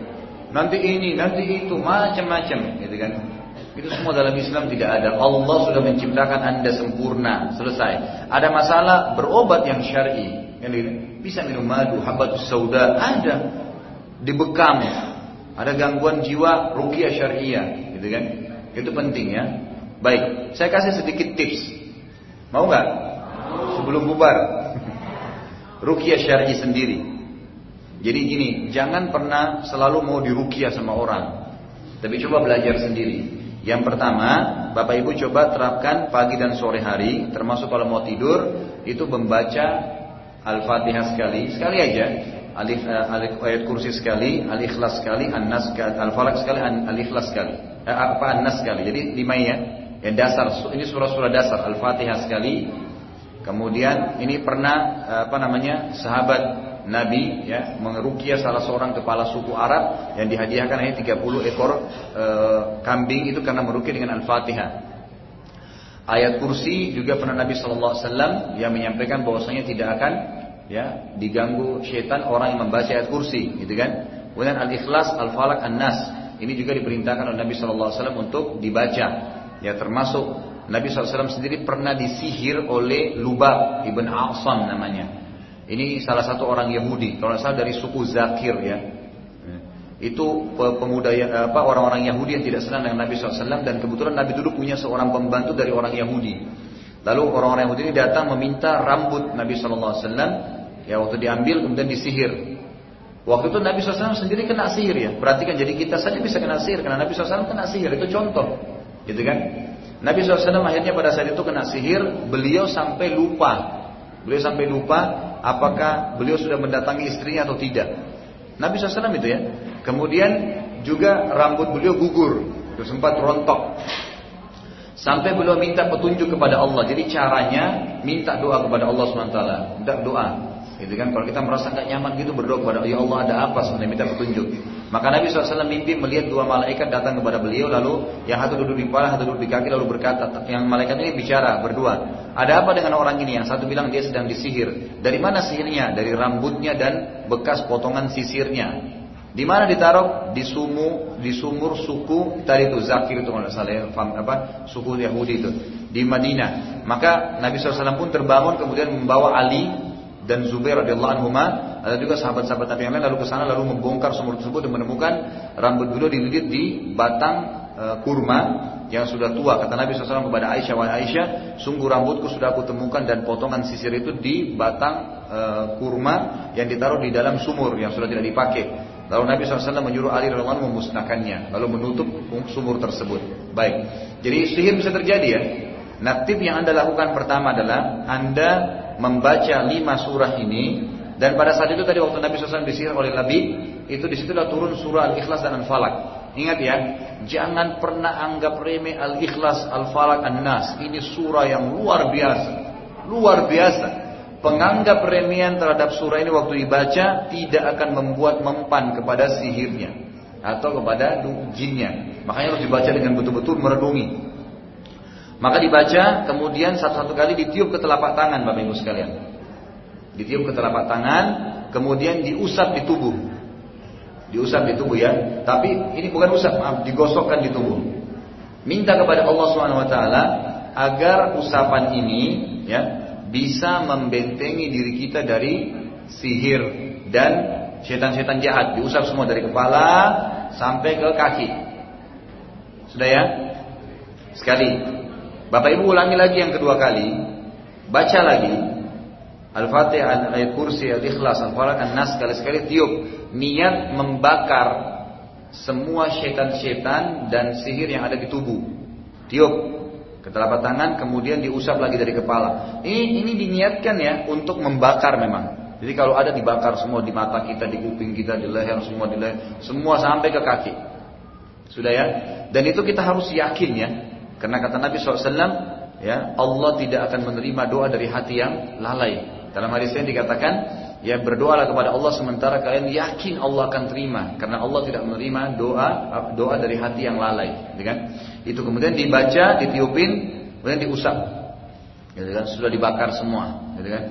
Nanti ini, nanti itu, macam-macam, gitu kan? Itu semua dalam Islam tidak ada. Allah sudah menciptakan anda sempurna, selesai. Ada masalah berobat yang syar'i, yang bisa minum madu, habatus sauda, ada. Dibekam, ada gangguan jiwa, rukiah syariah, gitu kan? Itu penting ya. Baik, saya kasih sedikit tips. Mau nggak? Sebelum bubar. (laughs) rukiah syar'i sendiri. Jadi gini, jangan pernah selalu mau dirukiah sama orang. Tapi coba belajar sendiri. Yang pertama, Bapak Ibu coba terapkan pagi dan sore hari, termasuk kalau mau tidur, itu membaca Al-Fatihah sekali, sekali aja. Alif, uh, alif ayat kursi sekali, al-ikhlas sekali, an-nas sekali, al-falak sekali, al-ikhlas sekali. Eh, apa an-nas sekali. Jadi lima ya. Yang dasar, ini surah-surah dasar, Al-Fatihah sekali. Kemudian ini pernah apa namanya? sahabat Nabi ya mengerukia salah seorang kepala suku Arab yang dihadiahkan hanya 30 ekor e, kambing itu karena merukia dengan Al-Fatihah. Ayat kursi juga pernah Nabi Shallallahu Alaihi Wasallam yang menyampaikan bahwasanya tidak akan ya diganggu syaitan orang yang membaca ayat kursi, gitu kan? Kemudian Al-Ikhlas, Al-Falak, An-Nas ini juga diperintahkan oleh Nabi Shallallahu Alaihi Wasallam untuk dibaca. Ya termasuk Nabi SAW sendiri pernah disihir oleh Lubab ibn A'sam namanya. Ini salah satu orang Yahudi, kalau salah dari suku Zakir ya. Itu pemuda apa orang-orang Yahudi yang tidak senang dengan Nabi SAW dan kebetulan Nabi dulu punya seorang pembantu dari orang Yahudi. Lalu orang-orang Yahudi ini datang meminta rambut Nabi SAW. Ya waktu diambil kemudian disihir. Waktu itu Nabi SAW sendiri kena sihir ya. Perhatikan jadi kita saja bisa kena sihir karena Nabi SAW kena sihir itu contoh, gitu kan? Nabi SAW akhirnya pada saat itu kena sihir, beliau sampai lupa. Beliau sampai lupa apakah beliau sudah mendatangi istrinya atau tidak. Nabi SAW itu ya. Kemudian juga rambut beliau gugur, sempat rontok. Sampai beliau minta petunjuk kepada Allah. Jadi caranya minta doa kepada Allah SWT. Minta doa. Gitu kan? Kalau kita merasa nggak nyaman gitu berdoa kepada Ya Allah ada apa sebenarnya minta petunjuk. Maka Nabi SAW mimpi melihat dua malaikat datang kepada beliau lalu yang satu duduk di kepala, satu duduk di kaki lalu berkata, yang malaikat ini bicara berdua. Ada apa dengan orang ini? Yang satu bilang dia sedang disihir. Dari mana sihirnya? Dari rambutnya dan bekas potongan sisirnya. Di mana ditaruh? Di sumu, di sumur suku tadi itu Zakir itu kalau salah ya, apa suku Yahudi itu di Madinah. Maka Nabi SAW pun terbangun kemudian membawa Ali dan Zubair radhiyallahu anhu ada juga sahabat-sahabat Nabi yang lain lalu ke sana lalu membongkar sumur tersebut dan menemukan rambut beliau dililit di batang e, kurma yang sudah tua. Kata Nabi SAW kepada Aisyah wahai Aisyah sungguh rambutku sudah aku temukan dan potongan sisir itu di batang e, kurma yang ditaruh di dalam sumur yang sudah tidak dipakai. Lalu Nabi SAW menyuruh Ali radhiyallahu memusnahkannya lalu menutup sumur tersebut. Baik. Jadi sihir bisa terjadi ya. Nah, yang Anda lakukan pertama adalah Anda membaca lima surah ini dan pada saat itu tadi waktu Nabi SAW disihir oleh Nabi itu di situlah turun surah Al-Ikhlas dan Al-Falak. Ingat ya, jangan pernah anggap remeh Al-Ikhlas, Al-Falak, An-Nas. Ini surah yang luar biasa. Luar biasa. Penganggap remehan terhadap surah ini waktu dibaca tidak akan membuat mempan kepada sihirnya atau kepada jinnya. Makanya harus dibaca dengan betul-betul merenungi. Maka dibaca, kemudian satu-satu kali ditiup ke telapak tangan Bapak Ibu sekalian. Ditiup ke telapak tangan, kemudian diusap di tubuh. Diusap di tubuh ya. Tapi ini bukan usap, maaf, digosokkan di tubuh. Minta kepada Allah Swt agar usapan ini ya bisa membentengi diri kita dari sihir dan setan-setan jahat. Diusap semua dari kepala sampai ke kaki. Sudah ya? Sekali. Bapak Ibu ulangi lagi yang kedua kali. Baca lagi. Al-Fatihah, ayat kursi, al-ikhlas, al-falak, an-nas, sekali-sekali tiup. Niat membakar semua setan-setan dan sihir yang ada di tubuh. Tiup ke telapak tangan, kemudian diusap lagi dari kepala. Ini ini diniatkan ya untuk membakar memang. Jadi kalau ada dibakar semua di mata kita, di kuping kita, di leher, semua di leher, semua sampai ke kaki. Sudah ya? Dan itu kita harus yakin ya. Karena kata Nabi SAW, ya Allah tidak akan menerima doa dari hati yang lalai. Dalam hadis ini dikatakan, Ya berdoalah kepada Allah sementara kalian yakin Allah akan terima karena Allah tidak menerima doa doa dari hati yang lalai, gitu kan? Itu kemudian dibaca, ditiupin, kemudian diusap. Gitu kan? Sudah dibakar semua, gitu kan?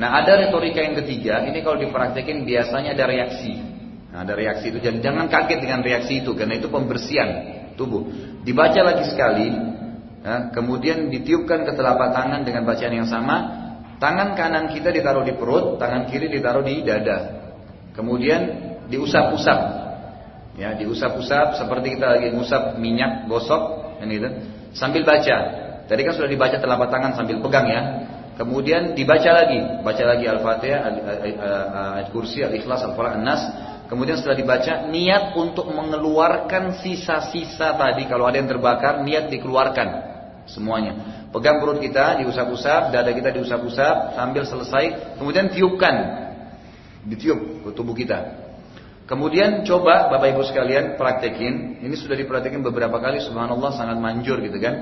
Nah, ada retorika yang ketiga, ini kalau dipraktekin biasanya ada reaksi. Nah, ada reaksi itu jangan, jangan kaget dengan reaksi itu karena itu pembersihan tubuh. Dibaca lagi sekali, kemudian ditiupkan ke telapak tangan dengan bacaan yang sama, Tangan kanan kita ditaruh di perut, tangan kiri ditaruh di dada. Kemudian diusap-usap. Ya, diusap-usap seperti kita lagi ngusap minyak gosok, kan gitu. Sambil baca. Tadi kan sudah dibaca telapak tangan sambil pegang ya. Kemudian dibaca lagi, baca lagi Al-Fatihah, ayat kursi, Al-Ikhlas, Al-Falaq, An-Nas. Kemudian setelah dibaca, niat untuk mengeluarkan sisa-sisa tadi. Kalau ada yang terbakar, niat dikeluarkan semuanya. Pegang perut kita, diusap-usap, dada kita diusap-usap, sambil selesai, kemudian tiupkan. Ditiup ke tubuh kita. Kemudian coba Bapak Ibu sekalian praktekin, ini sudah dipraktekin beberapa kali, subhanallah sangat manjur gitu kan.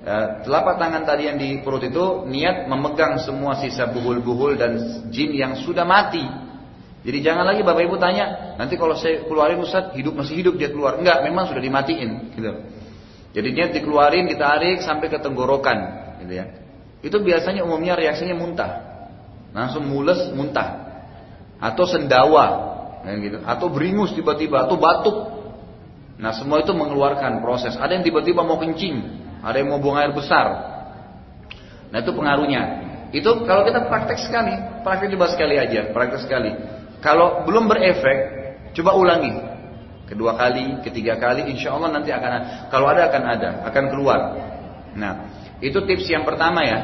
E, telapak tangan tadi yang di perut itu niat memegang semua sisa buhul-buhul dan jin yang sudah mati. Jadi jangan lagi Bapak Ibu tanya, nanti kalau saya keluarin Ustaz, hidup masih hidup dia keluar. Enggak, memang sudah dimatiin gitu. Jadi dia dikeluarin, ditarik sampai ke tenggorokan, gitu ya. Itu biasanya umumnya reaksinya muntah. Langsung mules, muntah. Atau sendawa, gitu. Atau beringus tiba-tiba, atau batuk. Nah, semua itu mengeluarkan proses. Ada yang tiba-tiba mau kencing, ada yang mau buang air besar. Nah, itu pengaruhnya. Itu kalau kita praktek sekali, praktek coba sekali aja, praktek sekali. Kalau belum berefek, coba ulangi. Kedua kali, ketiga kali, insya Allah nanti akan. Kalau ada akan ada, akan keluar. Nah, itu tips yang pertama ya.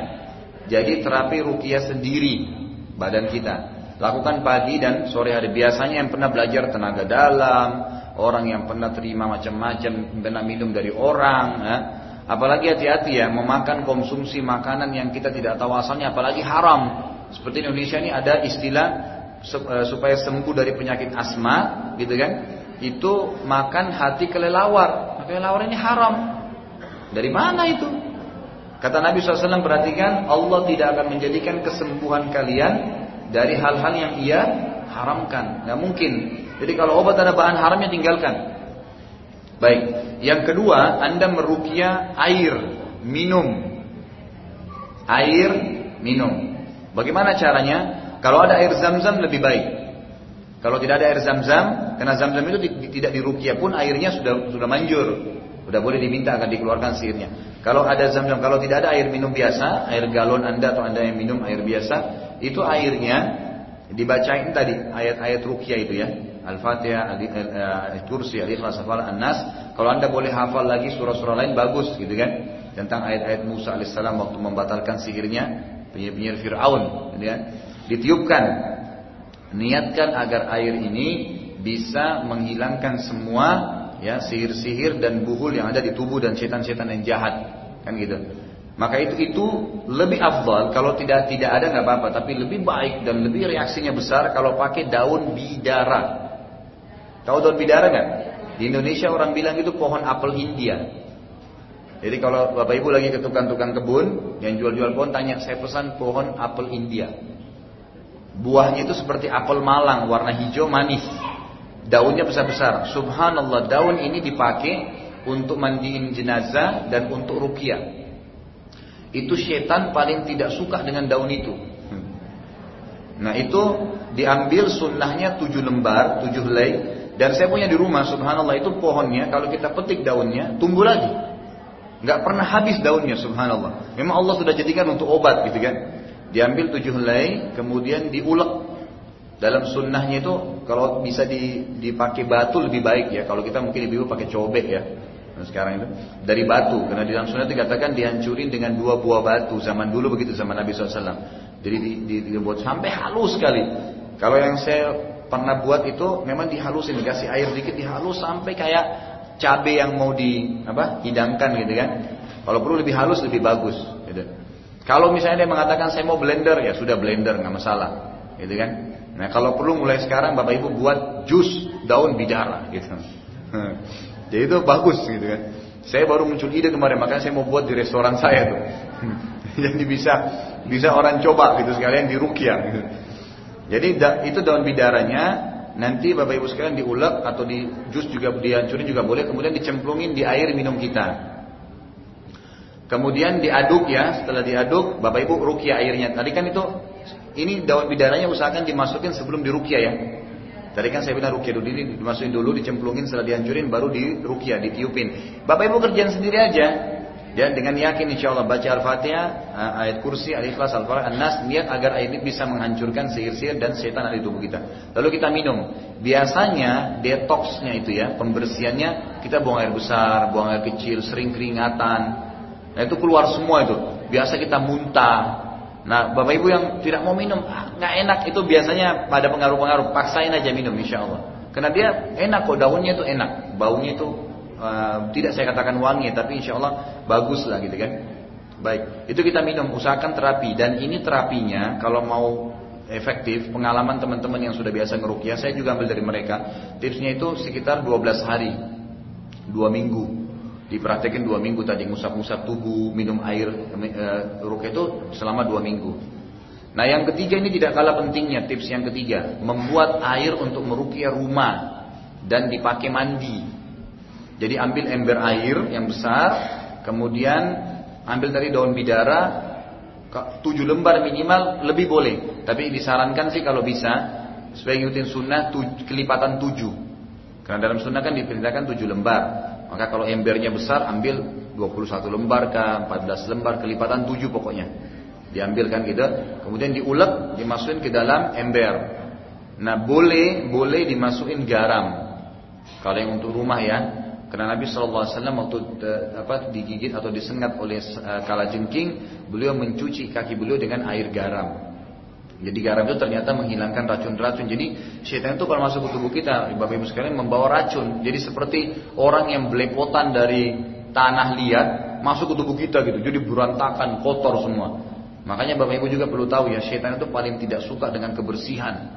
Jadi terapi rukia sendiri badan kita. Lakukan pagi dan sore hari. Biasanya yang pernah belajar tenaga dalam, orang yang pernah terima macam-macam, pernah minum dari orang. Ya. Apalagi hati-hati ya, memakan konsumsi makanan yang kita tidak tahu asalnya, apalagi haram. Seperti Indonesia ini ada istilah eh, supaya sembuh dari penyakit asma, gitu kan? Itu makan hati kelelawar. Kelelawar ini haram. Dari mana itu? Kata Nabi SAW perhatikan Allah tidak akan menjadikan kesembuhan kalian dari hal-hal yang ia haramkan. Nggak mungkin. Jadi kalau obat ada bahan haramnya tinggalkan. Baik. Yang kedua, Anda merukia air minum. Air minum. Bagaimana caranya? Kalau ada air zam-zam lebih baik. Kalau tidak ada air zam-zam, karena zam-zam itu tidak dirukia pun airnya sudah sudah manjur. Sudah boleh diminta akan dikeluarkan sihirnya. Kalau ada zam-zam, kalau tidak ada air minum biasa, air galon Anda atau Anda yang minum air biasa, itu airnya dibacain tadi ayat-ayat rukia itu ya. Al-Fatihah, Al-Kursi, Al-Ikhlas, Al-Nas. Kalau Anda boleh hafal lagi surah-surah lain bagus gitu kan. Tentang ayat-ayat Musa alaihissalam waktu membatalkan sihirnya penyihir Fir'aun gitu kan. Ditiupkan Niatkan agar air ini bisa menghilangkan semua ya sihir-sihir dan buhul yang ada di tubuh dan setan-setan yang jahat. Kan gitu. Maka itu itu lebih afdal. Kalau tidak tidak ada nggak apa-apa. Tapi lebih baik dan lebih reaksinya besar kalau pakai daun bidara. Tahu daun bidara nggak? Di Indonesia orang bilang itu pohon apel India. Jadi kalau bapak ibu lagi ke tukang-tukang kebun yang jual-jual pohon tanya saya pesan pohon apel India Buahnya itu seperti apel malang, warna hijau manis. Daunnya besar-besar. Subhanallah, daun ini dipakai untuk mandiin jenazah dan untuk rukyah. Itu setan paling tidak suka dengan daun itu. Nah itu diambil sunnahnya tujuh lembar, tujuh helai. Dan saya punya di rumah, subhanallah itu pohonnya, kalau kita petik daunnya, tumbuh lagi. Nggak pernah habis daunnya, subhanallah. Memang Allah sudah jadikan untuk obat gitu kan. Diambil tujuh helai, kemudian diulek. Dalam sunnahnya itu kalau bisa dipakai batu lebih baik ya. Kalau kita mungkin ibu pakai cobek ya. Nah, sekarang itu dari batu karena di dalam sunnah dikatakan dihancurin dengan dua buah batu zaman dulu begitu zaman Nabi SAW. Jadi dibuat sampai halus sekali. Kalau yang saya pernah buat itu memang dihalusin dikasih air dikit dihalus sampai kayak cabai yang mau di apa hidangkan gitu kan. Kalau perlu lebih halus lebih bagus. Gitu. Kalau misalnya dia mengatakan saya mau blender, ya sudah blender nggak masalah, gitu kan? Nah kalau perlu mulai sekarang bapak ibu buat jus daun bidara, gitu. Jadi (laughs) itu bagus, gitu kan? Saya baru muncul ide kemarin, makanya saya mau buat di restoran saya tuh. (laughs) Jadi bisa bisa orang coba gitu sekalian di rukia. Gitu. Jadi itu daun bidaranya nanti Bapak Ibu sekalian diulek atau di jus juga dihancurin juga boleh, kemudian dicemplungin di air minum kita. Kemudian diaduk ya, setelah diaduk Bapak Ibu rukia airnya. Tadi kan itu ini daun bidaranya usahakan dimasukin sebelum dirukia ya. Tadi kan saya bilang rukia dulu, dimasukin dulu, dicemplungin, setelah dihancurin baru di rukia, ditiupin. Bapak Ibu kerjaan sendiri aja. Dan dengan yakin insya Allah baca Al-Fatihah, ayat kursi, Al-Ikhlas, Al-Falaq, An-Nas, niat agar ayat ini bisa menghancurkan sihir-sihir dan setan ada tubuh kita. Lalu kita minum. Biasanya detoxnya itu ya, pembersihannya kita buang air besar, buang air kecil, sering keringatan. Nah itu keluar semua itu. Biasa kita muntah, Nah, bapak ibu yang tidak mau minum, ah, nggak enak itu biasanya pada pengaruh-pengaruh, paksain aja minum insya Allah. Karena dia enak kok daunnya itu enak, baunya itu uh, tidak saya katakan wangi, tapi insya Allah bagus lah gitu kan. Baik, itu kita minum, usahakan terapi dan ini terapinya kalau mau efektif, pengalaman teman-teman yang sudah biasa ngerukyah, saya juga ambil dari mereka. Tipsnya itu sekitar 12 hari, dua minggu. Diperhatikan dua minggu tadi ngusap-ngusap tubuh, minum air e, itu selama dua minggu. Nah yang ketiga ini tidak kalah pentingnya tips yang ketiga membuat air untuk merukyah rumah dan dipakai mandi. Jadi ambil ember air yang besar, kemudian ambil dari daun bidara tujuh lembar minimal lebih boleh. Tapi disarankan sih kalau bisa supaya ngikutin sunnah tuj, kelipatan tujuh. Karena dalam sunnah kan diperintahkan tujuh lembar. Maka kalau embernya besar ambil 21 lembar ke 14 lembar kelipatan 7 pokoknya. Diambilkan gitu, kemudian diulek, dimasukin ke dalam ember. Nah, boleh boleh dimasukin garam. Kalau yang untuk rumah ya. Karena Nabi SAW waktu uh, apa digigit atau disengat oleh uh, kala jengking, beliau mencuci kaki beliau dengan air garam. Jadi garam itu ternyata menghilangkan racun-racun. Jadi syaitan itu kalau masuk ke tubuh kita, Bapak Ibu sekalian membawa racun. Jadi seperti orang yang belepotan dari tanah liat masuk ke tubuh kita gitu. Jadi berantakan, kotor semua. Makanya Bapak Ibu juga perlu tahu ya, syaitan itu paling tidak suka dengan kebersihan,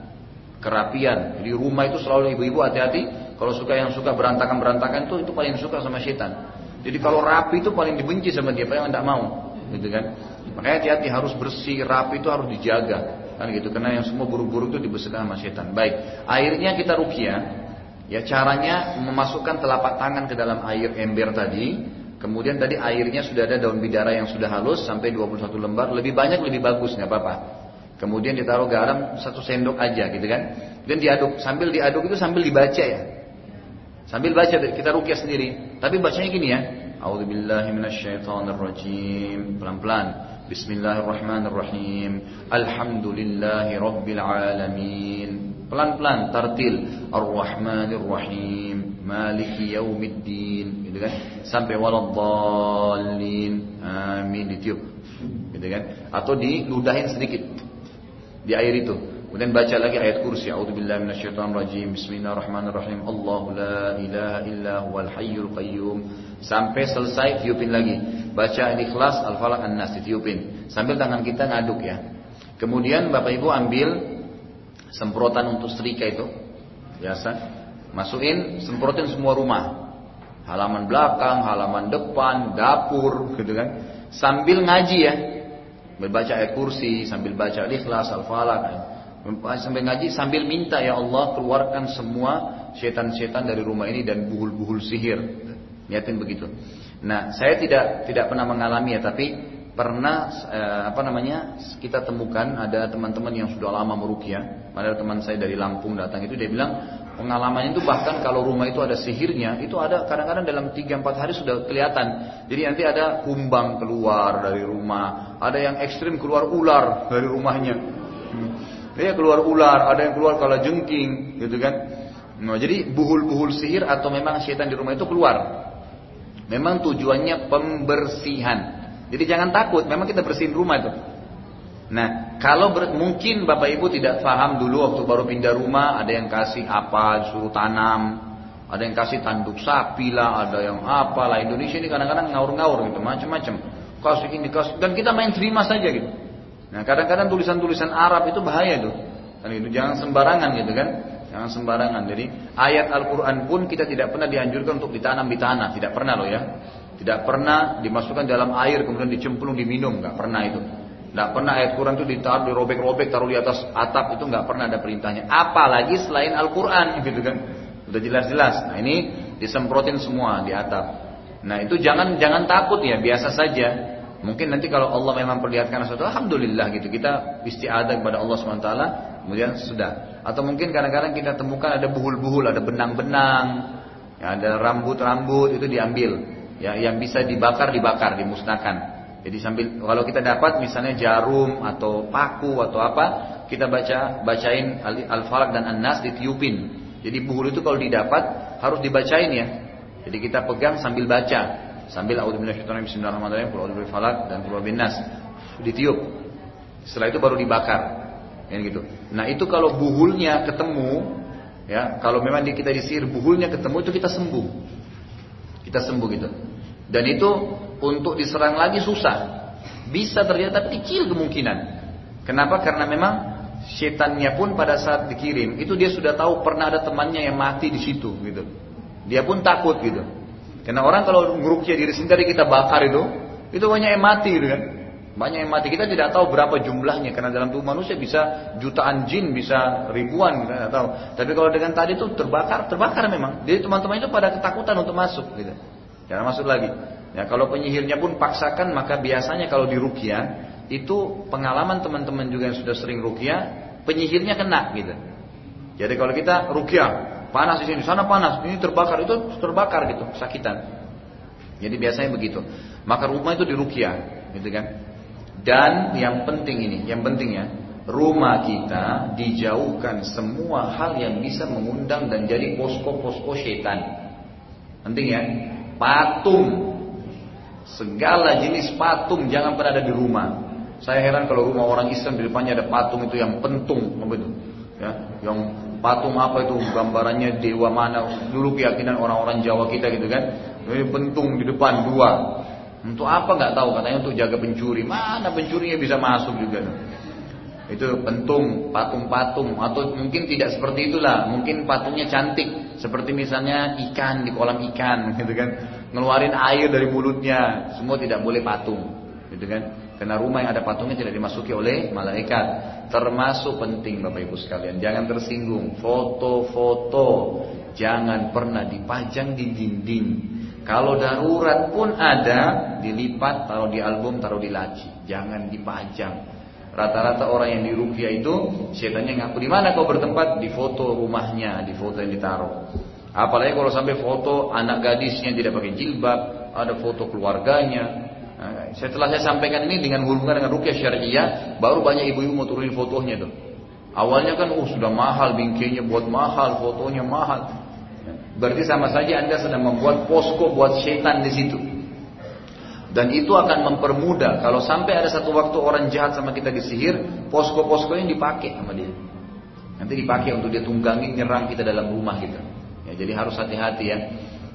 kerapian. Jadi rumah itu selalu ibu-ibu hati-hati. Kalau suka yang suka berantakan-berantakan itu itu paling suka sama syaitan. Jadi kalau rapi itu paling dibenci sama dia, yang tidak mau, gitu kan? Makanya hati-hati harus bersih, rapi itu harus dijaga. Kan gitu. Karena yang semua buruk-buruk itu dibersihkan sama setan. Baik. Airnya kita rukia. Ya caranya memasukkan telapak tangan ke dalam air ember tadi. Kemudian tadi airnya sudah ada daun bidara yang sudah halus sampai 21 lembar. Lebih banyak lebih bagus nggak apa-apa. Kemudian ditaruh garam satu sendok aja gitu kan. Dan diaduk. Sambil diaduk itu sambil dibaca ya. Sambil baca kita rukyah sendiri. Tapi bacanya gini ya. A'udzubillahiminasyaitonirrajim. Pelan-pelan. Bismillahirrahmanirrahim. Alhamdulillahi rabbil alamin. Pelan-pelan tartil. Ar-Rahmanirrahim. Maliki yaumiddin. Gitu kan? Sampai waladdallin. Amin ditiup. Gitu kan? Atau diludahin sedikit di air itu. Kemudian baca lagi ayat kursi. A'udzubillahi minasyaitonirrajim. Bismillahirrahmanirrahim. Allahu la ilaha illa huwal hayyul qayyum. Sampai selesai tiupin lagi. Baca ikhlas al-falaq an-nas ditiupin. Sambil tangan kita ngaduk ya. Kemudian Bapak Ibu ambil semprotan untuk setrika itu. Biasa. Masukin, semprotin semua rumah. Halaman belakang, halaman depan, dapur gitu kan. Sambil ngaji ya. Membaca ayat kursi, sambil baca ikhlas al-falaq. Sambil ngaji, sambil minta ya Allah keluarkan semua setan-setan dari rumah ini dan buhul-buhul sihir. Niatin begitu. Nah, saya tidak tidak pernah mengalami ya, tapi pernah eh, apa namanya kita temukan ada teman-teman yang sudah lama merukia, ada teman saya dari Lampung datang itu dia bilang pengalamannya itu bahkan kalau rumah itu ada sihirnya itu ada kadang-kadang dalam 3-4 hari sudah kelihatan. Jadi nanti ada kumbang keluar dari rumah, ada yang ekstrim keluar ular dari rumahnya. Hmm. Dia keluar ular, ada yang keluar kala jengking, gitu kan. Nah, jadi buhul-buhul sihir atau memang setan di rumah itu keluar. Memang tujuannya pembersihan. Jadi jangan takut, memang kita bersihin rumah itu. Nah, kalau ber, mungkin Bapak Ibu tidak paham dulu waktu baru pindah rumah, ada yang kasih apa, suruh tanam, ada yang kasih tanduk sapi lah, ada yang apa lah. Indonesia ini kadang-kadang ngaur-ngaur gitu, macam-macam. Kasih ini, kasih, dan kita main terima saja gitu. Nah, kadang-kadang tulisan-tulisan Arab itu bahaya tuh. Dan itu jangan sembarangan gitu kan. Jangan sembarangan. Jadi ayat Al-Quran pun kita tidak pernah dianjurkan untuk ditanam di tanah. Tidak pernah loh ya. Tidak pernah dimasukkan dalam air kemudian dicemplung diminum. Nggak pernah itu. Tidak pernah ayat Quran itu ditaruh, dirobek-robek, taruh di atas atap itu nggak pernah ada perintahnya. Apalagi selain Al-Quran, gitu kan? Udah jelas-jelas. Nah ini disemprotin semua di atap. Nah itu jangan jangan takut ya, biasa saja. Mungkin nanti kalau Allah memang perlihatkan sesuatu, alhamdulillah gitu kita istiadah kepada Allah swt. Kemudian sudah. Atau mungkin kadang-kadang kita temukan ada buhul-buhul, ada benang-benang, ya, ada rambut-rambut itu diambil. Ya, yang bisa dibakar dibakar, dimusnahkan. Jadi sambil kalau kita dapat misalnya jarum atau paku atau apa, kita baca bacain Al-Falaq dan An-Nas ditiupin. Jadi buhul itu kalau didapat harus dibacain ya. Jadi kita pegang sambil baca, sambil a'udzubillahi bismillahirrahmanirrahim, qul a'udzu falaq dan qul nas. Ditiup. Setelah itu baru dibakar. Ya gitu. Nah, itu kalau buhulnya ketemu ya, kalau memang kita disihir buhulnya ketemu itu kita sembuh. Kita sembuh gitu. Dan itu untuk diserang lagi susah. Bisa terjadi tapi kecil kemungkinan. Kenapa? Karena memang setannya pun pada saat dikirim itu dia sudah tahu pernah ada temannya yang mati di situ gitu. Dia pun takut gitu. Karena orang kalau ngerukia diri sendiri kita bakar itu, itu banyak yang mati gitu kan. Banyak yang mati kita tidak tahu berapa jumlahnya karena dalam tubuh manusia bisa jutaan jin, bisa ribuan kita tidak tahu. Tapi kalau dengan tadi itu terbakar, terbakar memang. Jadi teman-teman itu pada ketakutan untuk masuk gitu. Jangan masuk lagi. Ya, kalau penyihirnya pun paksakan maka biasanya kalau di rukia itu pengalaman teman-teman juga yang sudah sering rukia penyihirnya kena gitu. Jadi kalau kita rukia panas di sini, sana panas, ini terbakar, itu terbakar gitu, sakitan. Jadi biasanya begitu. Maka rumah itu di rukia, gitu kan. Dan yang penting ini, yang penting ya, rumah kita dijauhkan semua hal yang bisa mengundang dan jadi posko-posko setan. Penting ya, patung Segala jenis patung jangan pernah ada di rumah. Saya heran kalau rumah orang Islam di depannya ada patung itu yang pentung, apa? Ya, yang patung apa itu gambarannya dewa mana? Dulu keyakinan orang-orang Jawa kita gitu kan. Ini pentung di depan dua. Untuk apa nggak tahu katanya untuk jaga pencuri. Mana pencurinya bisa masuk juga. Itu pentung, patung-patung atau mungkin tidak seperti itulah. Mungkin patungnya cantik seperti misalnya ikan di kolam ikan (laughs) gitu kan ngeluarin air dari mulutnya, semua tidak boleh patung, gitu kan? Karena rumah yang ada patungnya tidak dimasuki oleh malaikat. Termasuk penting Bapak Ibu sekalian, jangan tersinggung. Foto-foto jangan pernah dipajang di dinding. Kalau darurat pun ada, dilipat, taruh di album, taruh di laci. Jangan dipajang. Rata-rata orang yang dirukia itu, setannya ngaku di mana kau bertempat? Di foto rumahnya, di foto yang ditaruh. Apalagi kalau sampai foto anak gadisnya tidak pakai jilbab, ada foto keluarganya. Nah, setelah saya sampaikan ini dengan hubungan dengan rukyah syariah, baru banyak ibu-ibu mau turunin fotonya tuh. Awalnya kan, oh sudah mahal bingkainya, buat mahal, fotonya mahal. Berarti sama saja anda sedang membuat posko buat setan di situ. Dan itu akan mempermudah kalau sampai ada satu waktu orang jahat sama kita disihir, posko-posko yang dipakai sama dia. Nanti dipakai untuk dia tunggangi nyerang kita dalam rumah kita. Ya, jadi harus hati-hati ya.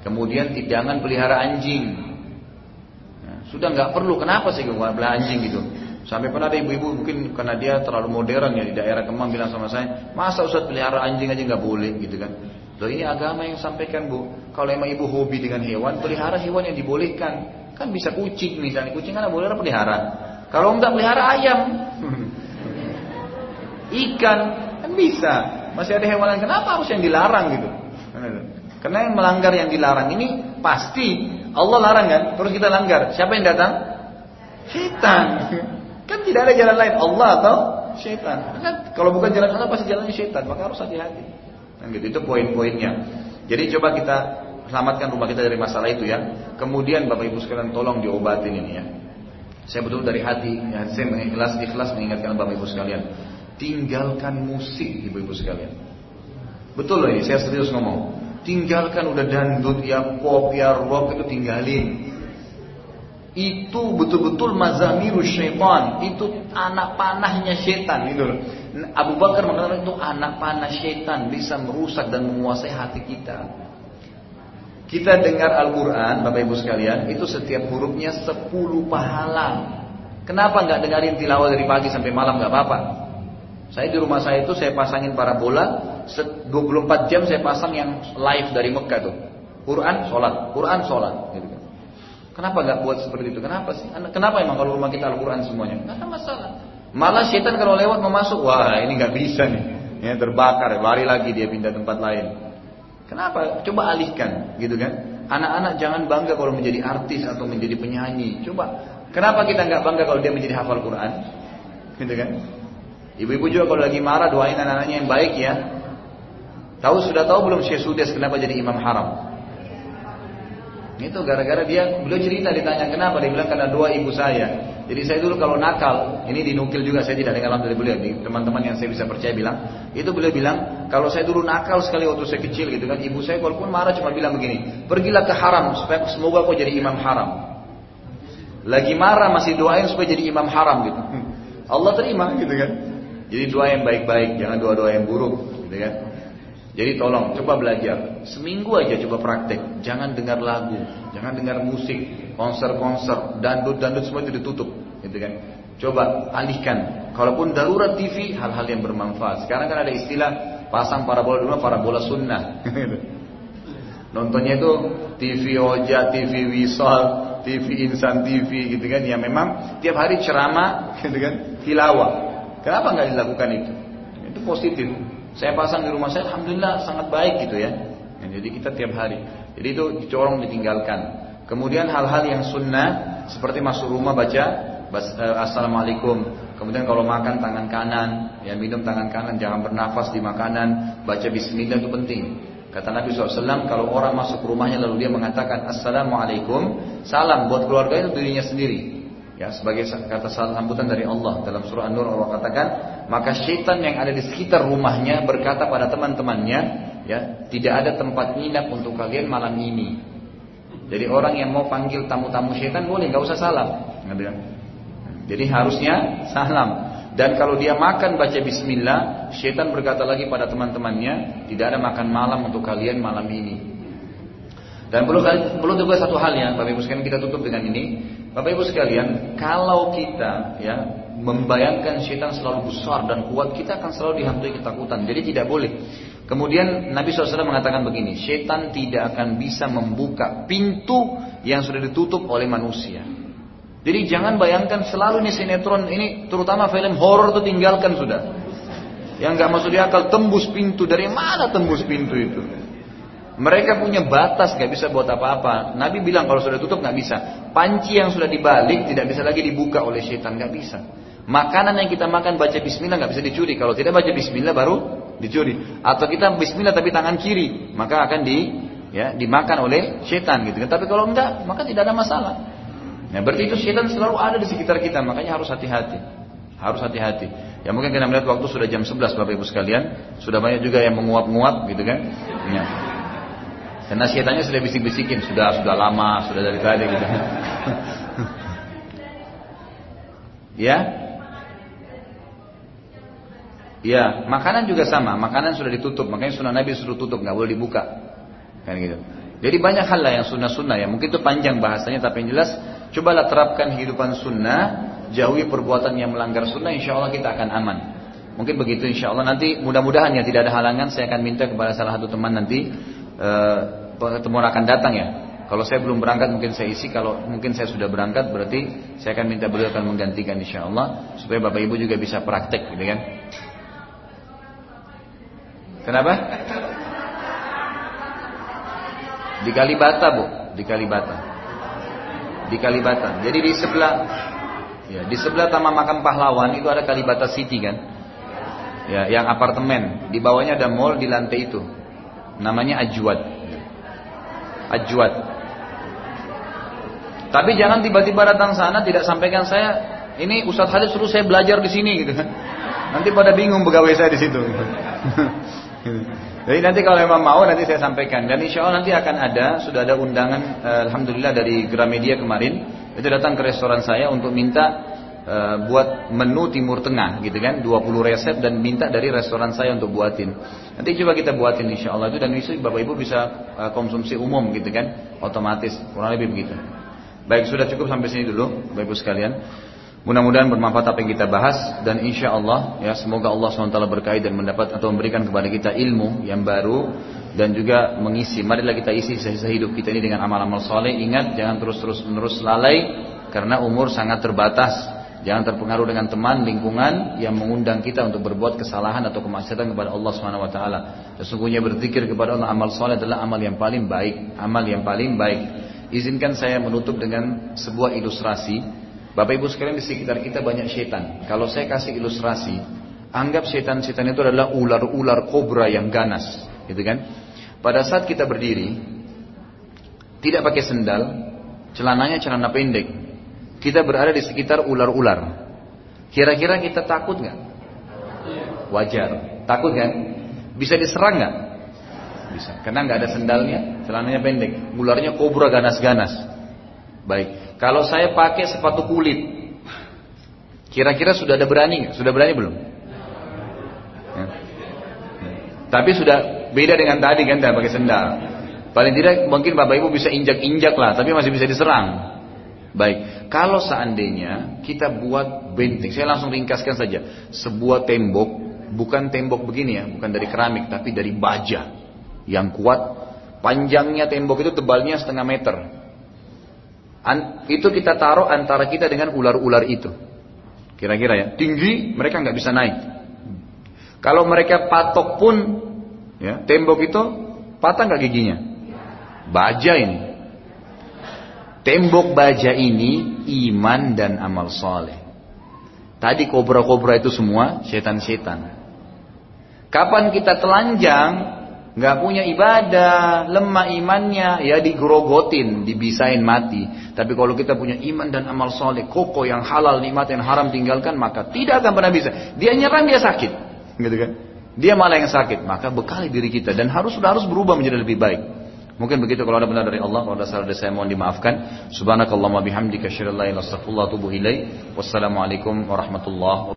Kemudian jangan pelihara anjing. Sudah nggak perlu. Kenapa sih nggak pelihara anjing gitu? Sampai pernah ada ibu-ibu mungkin karena dia terlalu modern ya di daerah Kemang bilang sama saya, masa Ustaz pelihara anjing aja nggak boleh gitu kan? Loh ini agama yang sampaikan bu. Kalau emang ibu hobi dengan hewan, pelihara hewan yang dibolehkan. Kan bisa kucing misalnya, kucing kan boleh pelihara. Kalau enggak pelihara ayam, (laughs) ikan kan bisa. Masih ada hewan lain. Kenapa harus yang dilarang gitu? Karena yang melanggar yang dilarang ini pasti Allah larang kan, terus kita langgar. Siapa yang datang? Setan. Kan tidak ada jalan lain Allah atau setan. Kan kalau bukan jalan Allah pasti jalannya setan, maka harus hati-hati. Kan gitu itu poin-poinnya. Jadi coba kita selamatkan rumah kita dari masalah itu ya. Kemudian Bapak Ibu sekalian tolong diobatin ini ya. Saya betul dari hati, ya, saya mengikhlas ikhlas mengingatkan Bapak Ibu sekalian. Tinggalkan musik Ibu Ibu sekalian. Betul loh ini, saya serius ngomong. Tinggalkan udah dandut ya pop ya rock itu tinggalin. Itu betul-betul mazamiru syaitan. Itu anak panahnya syaitan gitu loh. Abu Bakar mengatakan itu anak panah syaitan bisa merusak dan menguasai hati kita. Kita dengar Al-Quran, Bapak Ibu sekalian, itu setiap hurufnya 10 pahala. Kenapa nggak dengerin tilawah dari pagi sampai malam nggak apa-apa? Saya di rumah saya itu saya pasangin parabola 24 jam saya pasang yang live dari Mekah tuh. Quran, sholat, Quran, sholat. Gitu kan. Kenapa nggak buat seperti itu? Kenapa sih? Kenapa emang kalau rumah kita Al-Quran semuanya? Nggak ada masalah. Malah setan kalau lewat mau masuk, wah ini nggak bisa nih. Ya, terbakar, lari lagi dia pindah tempat lain. Kenapa? Coba alihkan, gitu kan? Anak-anak jangan bangga kalau menjadi artis atau menjadi penyanyi. Coba, kenapa kita nggak bangga kalau dia menjadi hafal Quran? Gitu kan? Ibu-ibu juga kalau lagi marah doain anak-anaknya yang baik ya. Tahu sudah tahu belum Syekh Sudes kenapa jadi imam haram? Itu gara-gara dia beliau cerita ditanya kenapa dia bilang karena doa ibu saya. Jadi saya dulu kalau nakal, ini dinukil juga saya tidak dengar dari beliau, teman-teman yang saya bisa percaya bilang, itu beliau bilang kalau saya dulu nakal sekali waktu saya kecil gitu kan, ibu saya walaupun marah cuma bilang begini, pergilah ke haram supaya semoga kau jadi imam haram. Lagi marah masih doain supaya jadi imam haram gitu. (laughs) Allah terima gitu kan. Jadi doa yang baik-baik, jangan doa-doa yang buruk gitu kan. Jadi tolong coba belajar seminggu aja coba praktek. Jangan dengar lagu, jangan dengar musik, konser-konser, dandut-dandut semua itu ditutup, gitu kan? Coba alihkan. Kalaupun darurat TV, hal-hal yang bermanfaat. Sekarang kan ada istilah pasang parabola dulu, parabola sunnah. (laughs) Nontonnya itu TV Oja, TV Wisol, TV Insan TV gitu kan. Ya memang tiap hari ceramah (laughs) gitu kan, tilawah. Kenapa nggak dilakukan itu? Itu positif. Saya pasang di rumah saya, alhamdulillah sangat baik gitu ya. Jadi kita tiap hari. Jadi itu dicorong ditinggalkan. Kemudian hal-hal yang sunnah seperti masuk rumah baca eh, assalamualaikum. Kemudian kalau makan tangan kanan, ya minum tangan kanan, jangan bernafas di makanan, baca bismillah itu penting. Kata Nabi SAW, kalau orang masuk rumahnya lalu dia mengatakan Assalamualaikum, salam buat keluarganya dirinya sendiri ya sebagai kata sambutan dari Allah. Dalam surah An-Nur Allah katakan maka syaitan yang ada di sekitar rumahnya berkata pada teman-temannya ya tidak ada tempat nginap untuk kalian malam ini. Jadi orang yang mau panggil tamu-tamu syaitan boleh nggak usah salam. Jadi harusnya salam. Dan kalau dia makan baca bismillah syaitan berkata lagi pada teman-temannya tidak ada makan malam untuk kalian malam ini. Dan perlu perlu juga satu hal ya, Bapak Ibu sekalian kita tutup dengan ini. Bapak Ibu sekalian, kalau kita ya membayangkan syaitan selalu besar dan kuat, kita akan selalu dihantui ketakutan. Jadi tidak boleh. Kemudian Nabi SAW mengatakan begini, syaitan tidak akan bisa membuka pintu yang sudah ditutup oleh manusia. Jadi jangan bayangkan selalu ini sinetron ini, terutama film horor itu tinggalkan sudah. Yang nggak masuk di akal tembus pintu dari mana tembus pintu itu? Mereka punya batas, nggak bisa buat apa-apa. Nabi bilang kalau sudah tutup nggak bisa. Panci yang sudah dibalik tidak bisa lagi dibuka oleh setan, nggak bisa. Makanan yang kita makan baca Bismillah nggak bisa dicuri. Kalau tidak baca Bismillah baru dicuri. Atau kita Bismillah tapi tangan kiri, maka akan di ya dimakan oleh setan gitu kan. Tapi kalau enggak, maka tidak ada masalah. Nah, berarti itu setan selalu ada di sekitar kita, makanya harus hati-hati. Harus hati-hati. Ya mungkin kita melihat waktu sudah jam 11 Bapak Ibu sekalian, sudah banyak juga yang menguap-nguap gitu kan. Ya. Karena syaitannya sudah bisik-bisikin, sudah sudah lama, sudah dari tadi gitu. (laughs) ya? Ya, makanan juga sama. Makanan sudah ditutup, makanya sunnah Nabi suruh tutup, nggak boleh dibuka. Kan gitu. Jadi banyak hal lah yang sunnah-sunnah ya. Mungkin itu panjang bahasanya, tapi yang jelas cobalah terapkan kehidupan sunnah, jauhi perbuatan yang melanggar sunnah, insya Allah kita akan aman. Mungkin begitu insya Allah nanti mudah-mudahan ya tidak ada halangan saya akan minta kepada salah satu teman nanti pertemuan akan datang ya. Kalau saya belum berangkat mungkin saya isi, kalau mungkin saya sudah berangkat berarti saya akan minta beliau akan menggantikan insya Allah supaya bapak ibu juga bisa praktek gitu kan. Kenapa? Di Kalibata bu, di Kalibata, di Kalibata. Jadi di sebelah, ya di sebelah Taman Makan Pahlawan itu ada Kalibata City kan, ya yang apartemen. Di bawahnya ada mall di lantai itu. Namanya ajwad. Ajwad. Tapi jangan tiba-tiba datang sana tidak sampaikan saya ini Ustadz Hadis suruh saya belajar di sini gitu. Nanti pada bingung pegawai saya di situ. Jadi nanti kalau memang mau nanti saya sampaikan dan insya Allah nanti akan ada sudah ada undangan eh, alhamdulillah dari Gramedia kemarin itu datang ke restoran saya untuk minta Eh, buat menu Timur Tengah gitu kan 20 resep dan minta dari restoran saya untuk buatin nanti coba kita buatin insya Allah itu dan itu bapak ibu bisa uh, konsumsi umum gitu kan otomatis kurang lebih begitu baik sudah cukup sampai sini dulu bapak ibu sekalian Mudah-mudahan bermanfaat apa yang kita bahas dan insya Allah ya semoga Allah swt berkait dan mendapat atau memberikan kepada kita ilmu yang baru dan juga mengisi. Marilah kita isi sisa hidup kita ini dengan amal-amal soleh. Ingat jangan terus-terus menerus lalai karena umur sangat terbatas. Jangan terpengaruh dengan teman, lingkungan yang mengundang kita untuk berbuat kesalahan atau kemaksiatan kepada Allah Subhanahu wa taala. Sesungguhnya berzikir kepada Allah amal soleh adalah amal yang paling baik, amal yang paling baik. Izinkan saya menutup dengan sebuah ilustrasi. Bapak Ibu sekalian di sekitar kita banyak setan. Kalau saya kasih ilustrasi, anggap setan-setan itu adalah ular-ular kobra yang ganas, gitu kan? Pada saat kita berdiri, tidak pakai sendal, celananya celana pendek, kita berada di sekitar ular-ular. Kira-kira kita takut nggak? Wajar. Takut kan? Bisa diserang nggak? Bisa. Karena nggak ada sendalnya, celananya pendek. Ularnya kobra ganas-ganas. Baik. Kalau saya pakai sepatu kulit, kira-kira sudah ada berani nggak? Sudah berani belum? Ya. Tapi sudah beda dengan tadi kan, tidak pakai sendal. Paling tidak mungkin bapak ibu bisa injak-injak lah, tapi masih bisa diserang. Baik, kalau seandainya kita buat benteng, saya langsung ringkaskan saja, sebuah tembok, bukan tembok begini ya, bukan dari keramik, tapi dari baja yang kuat, panjangnya tembok itu tebalnya setengah meter. An, itu kita taruh antara kita dengan ular-ular itu. Kira-kira ya, tinggi mereka nggak bisa naik. Kalau mereka patok pun, ya tembok itu patah nggak giginya? Baja ini. Tembok baja ini iman dan amal soleh. Tadi kobra-kobra itu semua setan-setan. Kapan kita telanjang, nggak punya ibadah, lemah imannya, ya digrogotin, dibisain mati. Tapi kalau kita punya iman dan amal soleh, koko yang halal, nikmat yang haram tinggalkan, maka tidak akan pernah bisa. Dia nyerang, dia sakit, gitu kan? Dia malah yang sakit, maka bekali diri kita dan harus sudah harus berubah menjadi lebih baik. Mungkin begitu kalau ada benar dari Allah, kalau ada salah dari saya mohon dimaafkan. Subhanakallahumma bihamdika asyhadu an la ilaha illa anta astaghfiruka wa atubu ilaik. Wassalamualaikum warahmatullahi